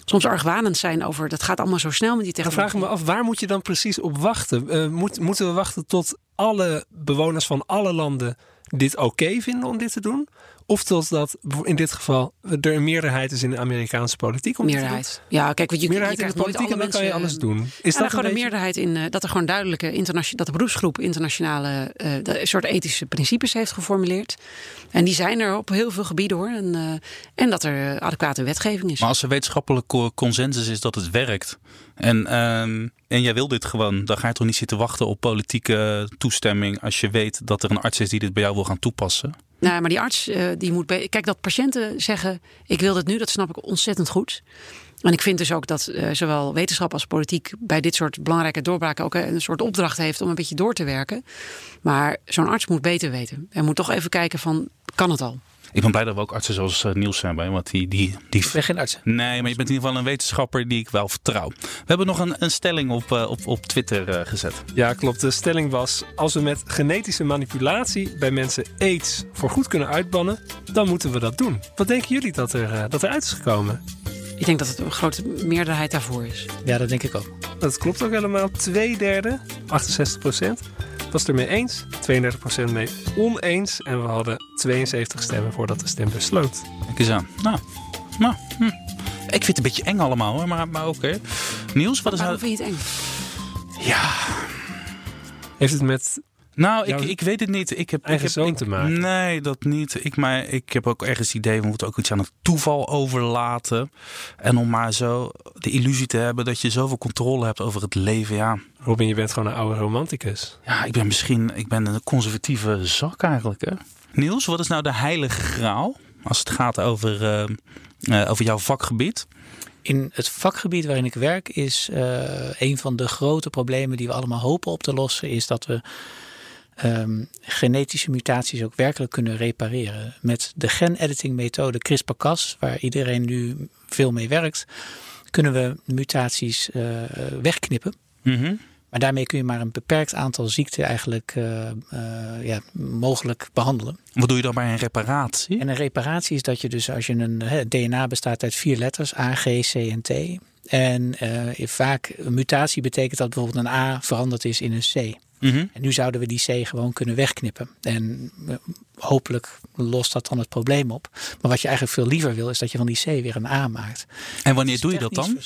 soms argwanend zijn over dat gaat allemaal zo snel met die technologie. Dan vraag ik me af, waar moet je dan precies op wachten? Uh, moet, moeten we wachten tot alle bewoners van alle landen dit oké okay vinden om dit te doen? Of tot dat in dit geval er een meerderheid is in de Amerikaanse politiek om meerderheid. Ja, kijk, wat je, meerderheid je in de politiek en dan kan je alles doen. Is ja, dat gewoon een meerderheid in uh, dat er gewoon duidelijke internationale dat de beroepsgroep internationale uh, een soort ethische principes heeft geformuleerd. En die zijn er op heel veel gebieden hoor. En, uh, en dat er adequate wetgeving is. Maar als er wetenschappelijke consensus is dat het werkt. En, en jij wil dit gewoon, dan ga je toch niet zitten wachten op politieke toestemming als je weet dat er een arts is die dit bij jou wil gaan toepassen. Nou, maar die arts uh, die moet. Kijk, dat patiënten zeggen: Ik wil dit nu, dat snap ik ontzettend goed. En ik vind dus ook dat uh, zowel wetenschap als politiek bij dit soort belangrijke doorbraken ook een soort opdracht heeft om een beetje door te werken. Maar zo'n arts moet beter weten. En moet toch even kijken van, kan het al? Ik ben blij dat we ook artsen zoals uh, Niels zijn bij, want die, die, die... Ik ben geen arts. Nee, maar je bent in ieder geval een wetenschapper die ik wel vertrouw. We hebben nog een, een stelling op, uh, op, op Twitter uh, gezet. Ja, klopt. De stelling was: als we met genetische manipulatie bij mensen aids voor goed kunnen uitbannen, dan moeten we dat doen. Wat denken jullie dat er, dat er uit is gekomen? Ik denk dat het een grote meerderheid daarvoor is. Ja, dat denk ik ook. Dat klopt ook helemaal. Twee derde, 68 procent, was het ermee eens. 32 procent mee oneens. En we hadden 72 stemmen voordat de stembus sloot. Kijk eens aan. Nou, nou hm. ik vind het een beetje eng allemaal, hoor, maar, maar oké. Okay. Niels, wat is Waarom nou... vind je het eng? Ja... Heeft het met nou, ik, ik weet het niet. Ik heb eigen ik heb, zoon ik, te maken. Nee, dat niet. Ik, maar ik heb ook ergens het idee, we moeten ook iets aan het toeval overlaten. En om maar zo de illusie te hebben dat je zoveel controle hebt over het leven. Ja. Robin, je bent gewoon een oude romanticus. Ja, ik ben misschien ik ben een conservatieve zak eigenlijk. Hè? Niels, wat is nou de heilige graal als het gaat over, uh, uh, over jouw vakgebied? In het vakgebied waarin ik werk is uh, een van de grote problemen die we allemaal hopen op te lossen, is dat we um, genetische mutaties ook werkelijk kunnen repareren. Met de gen-editing methode CRISPR-Cas, waar iedereen nu veel mee werkt, kunnen we mutaties uh, wegknippen. Mm -hmm. Maar daarmee kun je maar een beperkt aantal ziekten eigenlijk uh, uh, ja, mogelijk behandelen. Wat doe je dan bij een reparatie? En een reparatie is dat je dus als je een he, DNA bestaat uit vier letters, A, G, C en T. En uh, vaak een mutatie betekent dat bijvoorbeeld een A veranderd is in een C. Mm -hmm. En nu zouden we die C gewoon kunnen wegknippen. En uh, hopelijk lost dat dan het probleem op. Maar wat je eigenlijk veel liever wil, is dat je van die C weer een A maakt. En wanneer doe je dat dan?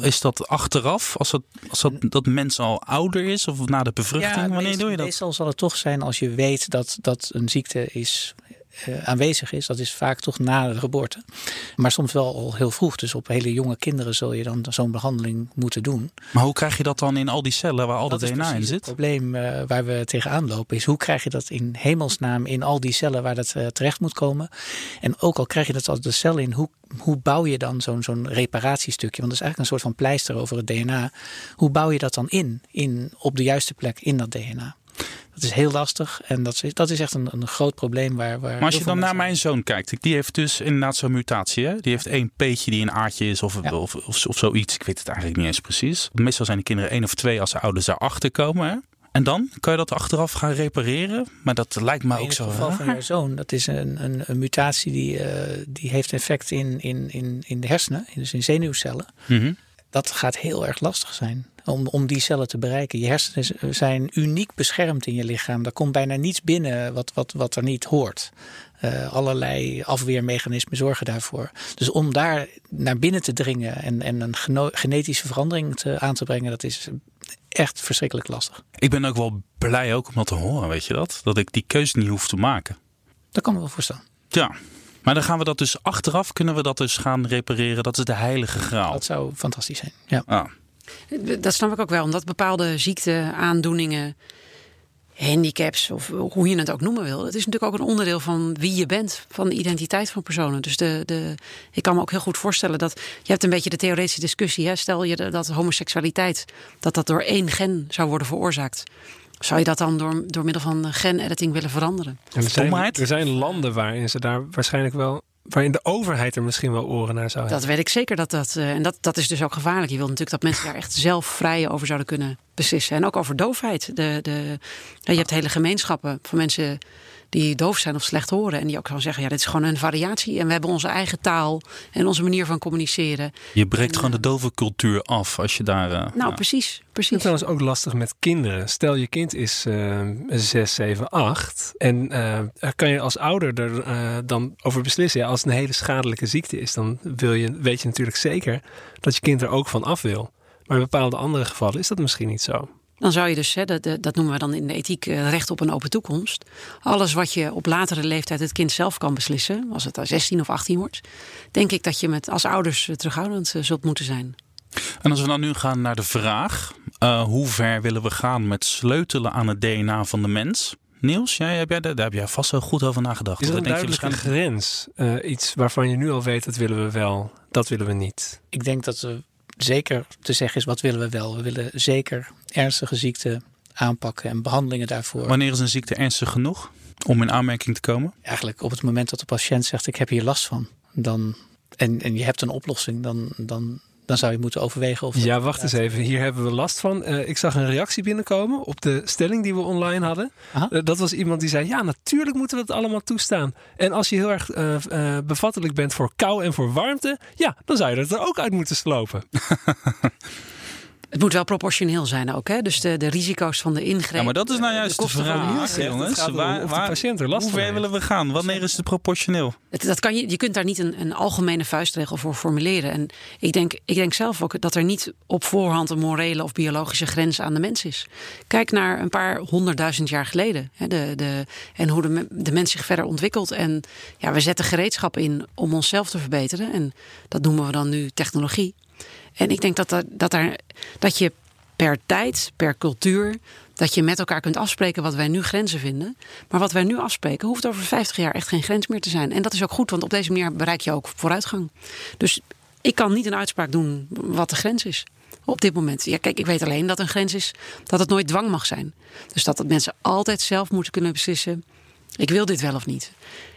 Is dat achteraf, als, dat, als dat, dat mens al ouder is of na de bevruchting? Ja, wanneer meestal, doe je dat? Meestal zal het toch zijn als je weet dat, dat een ziekte is eh, aanwezig is, dat is vaak toch na de geboorte. Maar soms wel al heel vroeg. Dus op hele jonge kinderen zul je dan zo'n behandeling moeten doen. Maar hoe krijg je dat dan in al die cellen waar al dat, DNA in zit? Het probleem eh, waar we tegenaan lopen is hoe krijg je dat in hemelsnaam in al die cellen waar dat eh, terecht moet komen. En ook al krijg je dat als de cel in, hoe, hoe bouw je dan zo'n zo'n reparatiestukje? Want dat is eigenlijk een soort van pleister over het DNA. Hoe bouw je dat dan in, in op de juiste plek in dat DNA? Dat is heel lastig en dat is, dat is echt een, een groot probleem. Waar, waar Maar als je dan naar mijn zoon kijkt, die heeft dus inderdaad zo'n mutatie. Hè? Die heeft één peetje die een aardje is of, Ja. of, of, of zoiets. Ik weet het eigenlijk niet eens precies. Meestal zijn de kinderen één of twee als de ouders daarachter komen. Hè? En dan kan je dat achteraf gaan repareren. Maar dat lijkt me in ook het zo geval van jouw zoon, dat is een, een, een mutatie die, eh, die heeft effect in, in, in, in de hersenen, dus in zenuwcellen. Mhm. Dat gaat heel erg lastig zijn om, om die cellen te bereiken. Je hersenen zijn uniek beschermd in je lichaam. Daar komt bijna niets binnen wat, wat, wat er niet hoort. Eh, allerlei afweermechanismen zorgen daarvoor. Dus om daar naar binnen te dringen en, en een genetische verandering te, aan te brengen, dat is echt verschrikkelijk lastig. Ik ben ook wel blij ook om dat te horen, weet je dat? Dat ik die keuze niet hoef te maken. Dat kan me wel voorstellen. Ja, maar dan gaan we dat dus achteraf, kunnen we dat dus gaan repareren. Dat is de heilige graal. Dat zou fantastisch zijn. Ja. Ah. Dat snap ik ook wel, omdat bepaalde ziekten, aandoeningen, handicaps of hoe je het ook noemen wil. Het is natuurlijk ook een onderdeel van wie je bent, van de identiteit van personen. Dus de, de, ik kan me ook heel goed voorstellen dat je hebt een beetje de theoretische discussie. Hè? Stel je dat homoseksualiteit dat dat door één gen zou worden veroorzaakt. Zou je dat dan door, door middel van genediting willen veranderen? En er, zijn, Stomheid? er zijn landen waarin ze daar waarschijnlijk wel. Waarin de overheid er misschien wel oren naar zou hebben. Dat weet ik zeker dat dat. eh, en dat, dat is dus ook gevaarlijk. Je wilt natuurlijk dat mensen daar echt zelf vrij over zouden kunnen beslissen. En ook over doofheid. De, de, je hebt hele gemeenschappen van mensen die doof zijn of slecht horen. En die ook gewoon zeggen: ja, dit is gewoon een variatie. En we hebben onze eigen taal en onze manier van communiceren. Je breekt gewoon de dove cultuur af als je daar... eh, Nou, ja. precies. Het is precies. trouwens ook lastig met kinderen. Stel je kind is eh 6, 7, 8. En eh, er kan je als ouder er eh, dan over beslissen. Ja, als het een hele schadelijke ziekte is, dan wil je, weet je natuurlijk zeker dat je kind er ook van af wil. Maar in bepaalde andere gevallen is dat misschien niet zo. Dan zou je dus, hè, dat, dat noemen we dan in de ethiek, eh, recht op een open toekomst. Alles wat je op latere leeftijd het kind zelf kan beslissen, als het 16 of 18 wordt, denk ik dat je met als ouders eh, terughoudend eh, zult moeten zijn. En als we dan nu gaan naar de vraag: eh, hoe ver willen we gaan met sleutelen aan het DNA van de mens? Niels, jij, heb jij, daar heb jij vast wel goed over nagedacht. Is er een grens? Eh, iets waarvan je nu al weet, dat willen we wel, dat willen we niet. Ik denk dat we zeker te zeggen is wat willen we wel. We willen zeker ernstige ziekten aanpakken en behandelingen daarvoor. Wanneer is een ziekte ernstig genoeg om in aanmerking te komen? Eigenlijk op het moment dat de patiënt zegt ik heb hier last van, dan, en, en je hebt een oplossing, dan, dan, dan zou je moeten overwegen of... Ja, wacht eens even. Hier hebben we last van. Eh, ik zag een reactie binnenkomen op de stelling die we online hadden. Aha. Eh, dat was iemand die zei: Ja, natuurlijk moeten we het allemaal toestaan. En als je heel erg eh, eh, bevattelijk bent voor kou en voor warmte, ja, dan zou je dat er ook uit moeten slopen. Het moet wel proportioneel zijn ook. Hè? Dus de, de risico's van de ingreep. Ja, maar dat is nou eh, juist de, vraag, jongens. Patiënt er last hoe ver heeft. willen we gaan? Wanneer is het proportioneel? Het, dat kan je, je kunt daar niet een, een algemene vuistregel voor formuleren. En ik denk, ik denk zelf ook dat er niet op voorhand een morele of biologische grens aan de mens is. Kijk naar een paar honderdduizend jaar geleden. Hè, de, de, en hoe de, de mens zich verder ontwikkelt. En ja, we zetten gereedschap in om onszelf te verbeteren. En dat noemen we dan nu technologie. En ik denk dat, dat, dat, daar, dat je per tijd, per cultuur, dat je met elkaar kunt afspreken wat wij nu grenzen vinden. Maar wat wij nu afspreken, hoeft over 50 jaar echt geen grens meer te zijn. En dat is ook goed, want op deze manier bereik je ook vooruitgang. Dus ik kan niet een uitspraak doen wat de grens is. Op dit moment. Ja, kijk, ik weet alleen dat een grens is dat het nooit dwang mag zijn. Dus dat het mensen altijd zelf moeten kunnen beslissen. Ik wil dit wel of niet.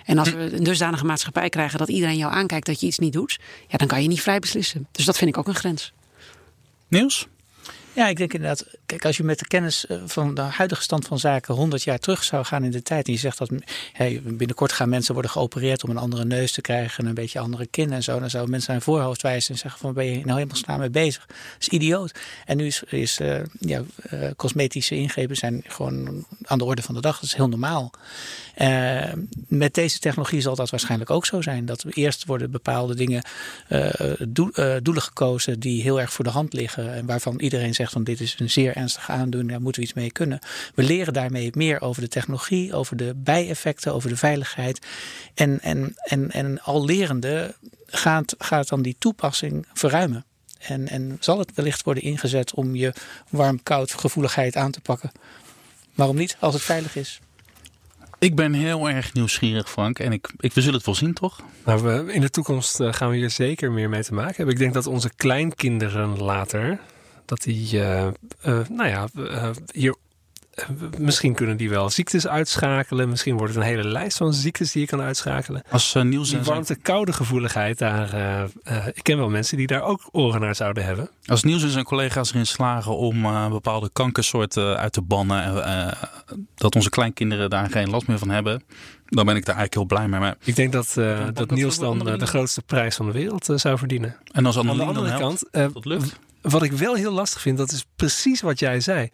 En als we een dusdanige maatschappij krijgen dat iedereen jou aankijkt dat je iets niet doet, ja, dan kan je niet vrij beslissen. Dus dat vind ik ook een grens. Niels? Ja, ik denk inderdaad, kijk, als je met de kennis eh, van de huidige stand van zaken 100 jaar terug zou gaan in de tijd. En je zegt dat hey, binnenkort gaan mensen worden geopereerd om een andere neus te krijgen en een beetje andere kin en zo. Dan zouden mensen aan voorhoofd wijzen en zeggen van ben je nou helemaal mee bezig? Dat is idioot. En nu is, is eh, ja, eh, cosmetische ingrepen zijn gewoon aan de orde van de dag. Dat is heel normaal. Met deze technologie zal dat waarschijnlijk ook zo zijn. Dat eerst worden bepaalde dingen, doel- doelen gekozen die heel erg voor de hand liggen. En waarvan iedereen zegt zegt van dit is een zeer ernstige aandoening, daar moeten we iets mee kunnen. We leren daarmee meer over de technologie, over de bijeffecten, over de veiligheid. En, en, en, en al lerende gaat, gaat dan die toepassing verruimen. En, en zal het wellicht worden ingezet om je warm-koud gevoeligheid aan te pakken. Waarom niet, als het veilig is? Ik ben heel erg nieuwsgierig, Frank. En ik, ik, we zullen het wel zien, toch? Nou, we, in de toekomst eh, gaan we hier zeker meer mee te maken hebben. Ik denk dat onze kleinkinderen later, dat die, uh, uh, nou ja, hier misschien kunnen die wel ziektes uitschakelen. Misschien wordt het een hele lijst van ziektes die je kan uitschakelen. Als uh, Niels die warmte-koude gevoeligheid, daar, uh, uh, ik ken wel mensen die daar ook oren naar zouden hebben. Als Niels en zijn collega's erin slagen om bepaalde kankersoorten uit te bannen, dat onze kleinkinderen daar geen last meer van hebben, dan ben ik daar eigenlijk heel blij mee. Maar ik denk dat, dat Niels dan de grootste prijs van de wereld zou verdienen. En als aan de andere kant, wat ik wel heel lastig vind, dat is precies wat jij zei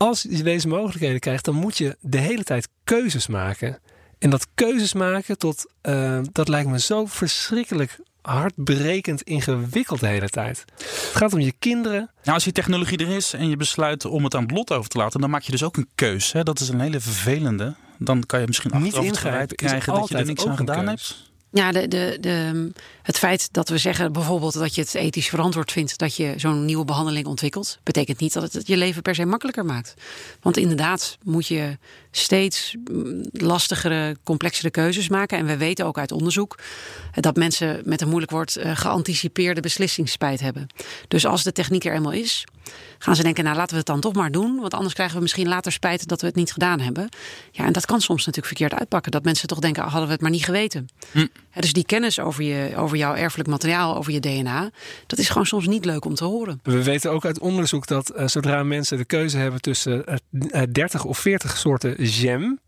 als je deze mogelijkheden krijgt, dan moet je de hele tijd keuzes maken. En dat keuzes maken, tot, uh, dat lijkt me zo verschrikkelijk hartbrekend ingewikkeld de hele tijd. Het gaat om je kinderen. Nou, als die technologie er is en je besluit om het aan het lot over te laten, dan maak je dus ook een keus. Hè? Dat is een hele vervelende. Dan kan je misschien niet ingrijpen krijgen dat je er niks aan gedaan hebt. Ja, de, de, de, het feit dat we zeggen bijvoorbeeld dat je het ethisch verantwoord vindt dat je zo'n nieuwe behandeling ontwikkelt, betekent niet dat het je leven per se makkelijker maakt. Want inderdaad moet je steeds mm, lastigere, complexere keuzes maken. En we weten ook uit onderzoek dat mensen met een moeilijk woord eh, geanticipeerde beslissingsspijt hebben. Dus als de techniek er eenmaal is, gaan ze denken, nou laten we het dan toch maar doen. Want anders krijgen we misschien later spijt dat we het niet gedaan hebben. Ja, en dat kan soms natuurlijk verkeerd uitpakken. Dat mensen toch denken, hadden we het maar niet geweten. Hm. dus die kennis over, je, over jouw erfelijk materiaal, over je DNA, dat is gewoon soms niet leuk om te horen. We weten ook uit onderzoek dat uh, zodra mensen de keuze hebben tussen uh, 30 of 40 soorten jam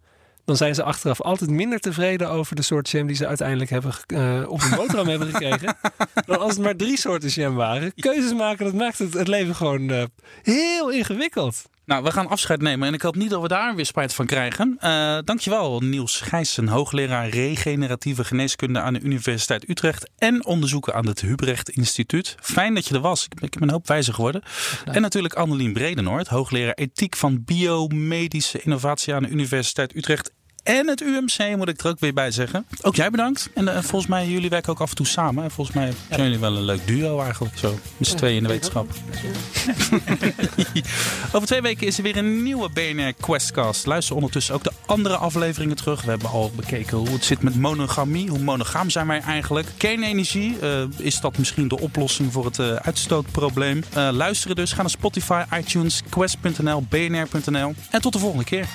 dan zijn ze achteraf altijd minder tevreden over de soort jam die ze uiteindelijk hebben uh, op een boterham hebben gekregen. Dan als het maar drie soorten jam waren. Keuzes maken, dat maakt het, het leven gewoon uh, heel ingewikkeld. Nou, we gaan afscheid nemen en ik hoop niet dat we daar weer spijt van krijgen. Uh, dankjewel Niels Gijssen, hoogleraar regeneratieve geneeskunde aan de Universiteit Utrecht en onderzoeker aan het Hubrecht Instituut. Fijn dat je er was. Ik ben een hoop wijzer geworden. En natuurlijk Annelien Bredenoord, hoogleraar ethiek van biomedische innovatie aan de Universiteit Utrecht en het UMC moet ik er ook weer bij zeggen. Ook jij bedankt. En uh, volgens mij, jullie werken ook af en toe samen. En volgens mij zijn jullie wel een leuk duo eigenlijk. Zo, met z'n tweeën in de wetenschap. Over twee weken is er weer een nieuwe BNR Questcast. Luister ondertussen ook de andere afleveringen terug. We hebben al bekeken hoe het zit met monogamie. Hoe monogaam zijn wij eigenlijk? Kernenergie, uh, is dat misschien de oplossing voor het uh, uitstootprobleem? luisteren dus. Ga naar Spotify, iTunes, quest.nl, bnr.nl. En tot de volgende keer.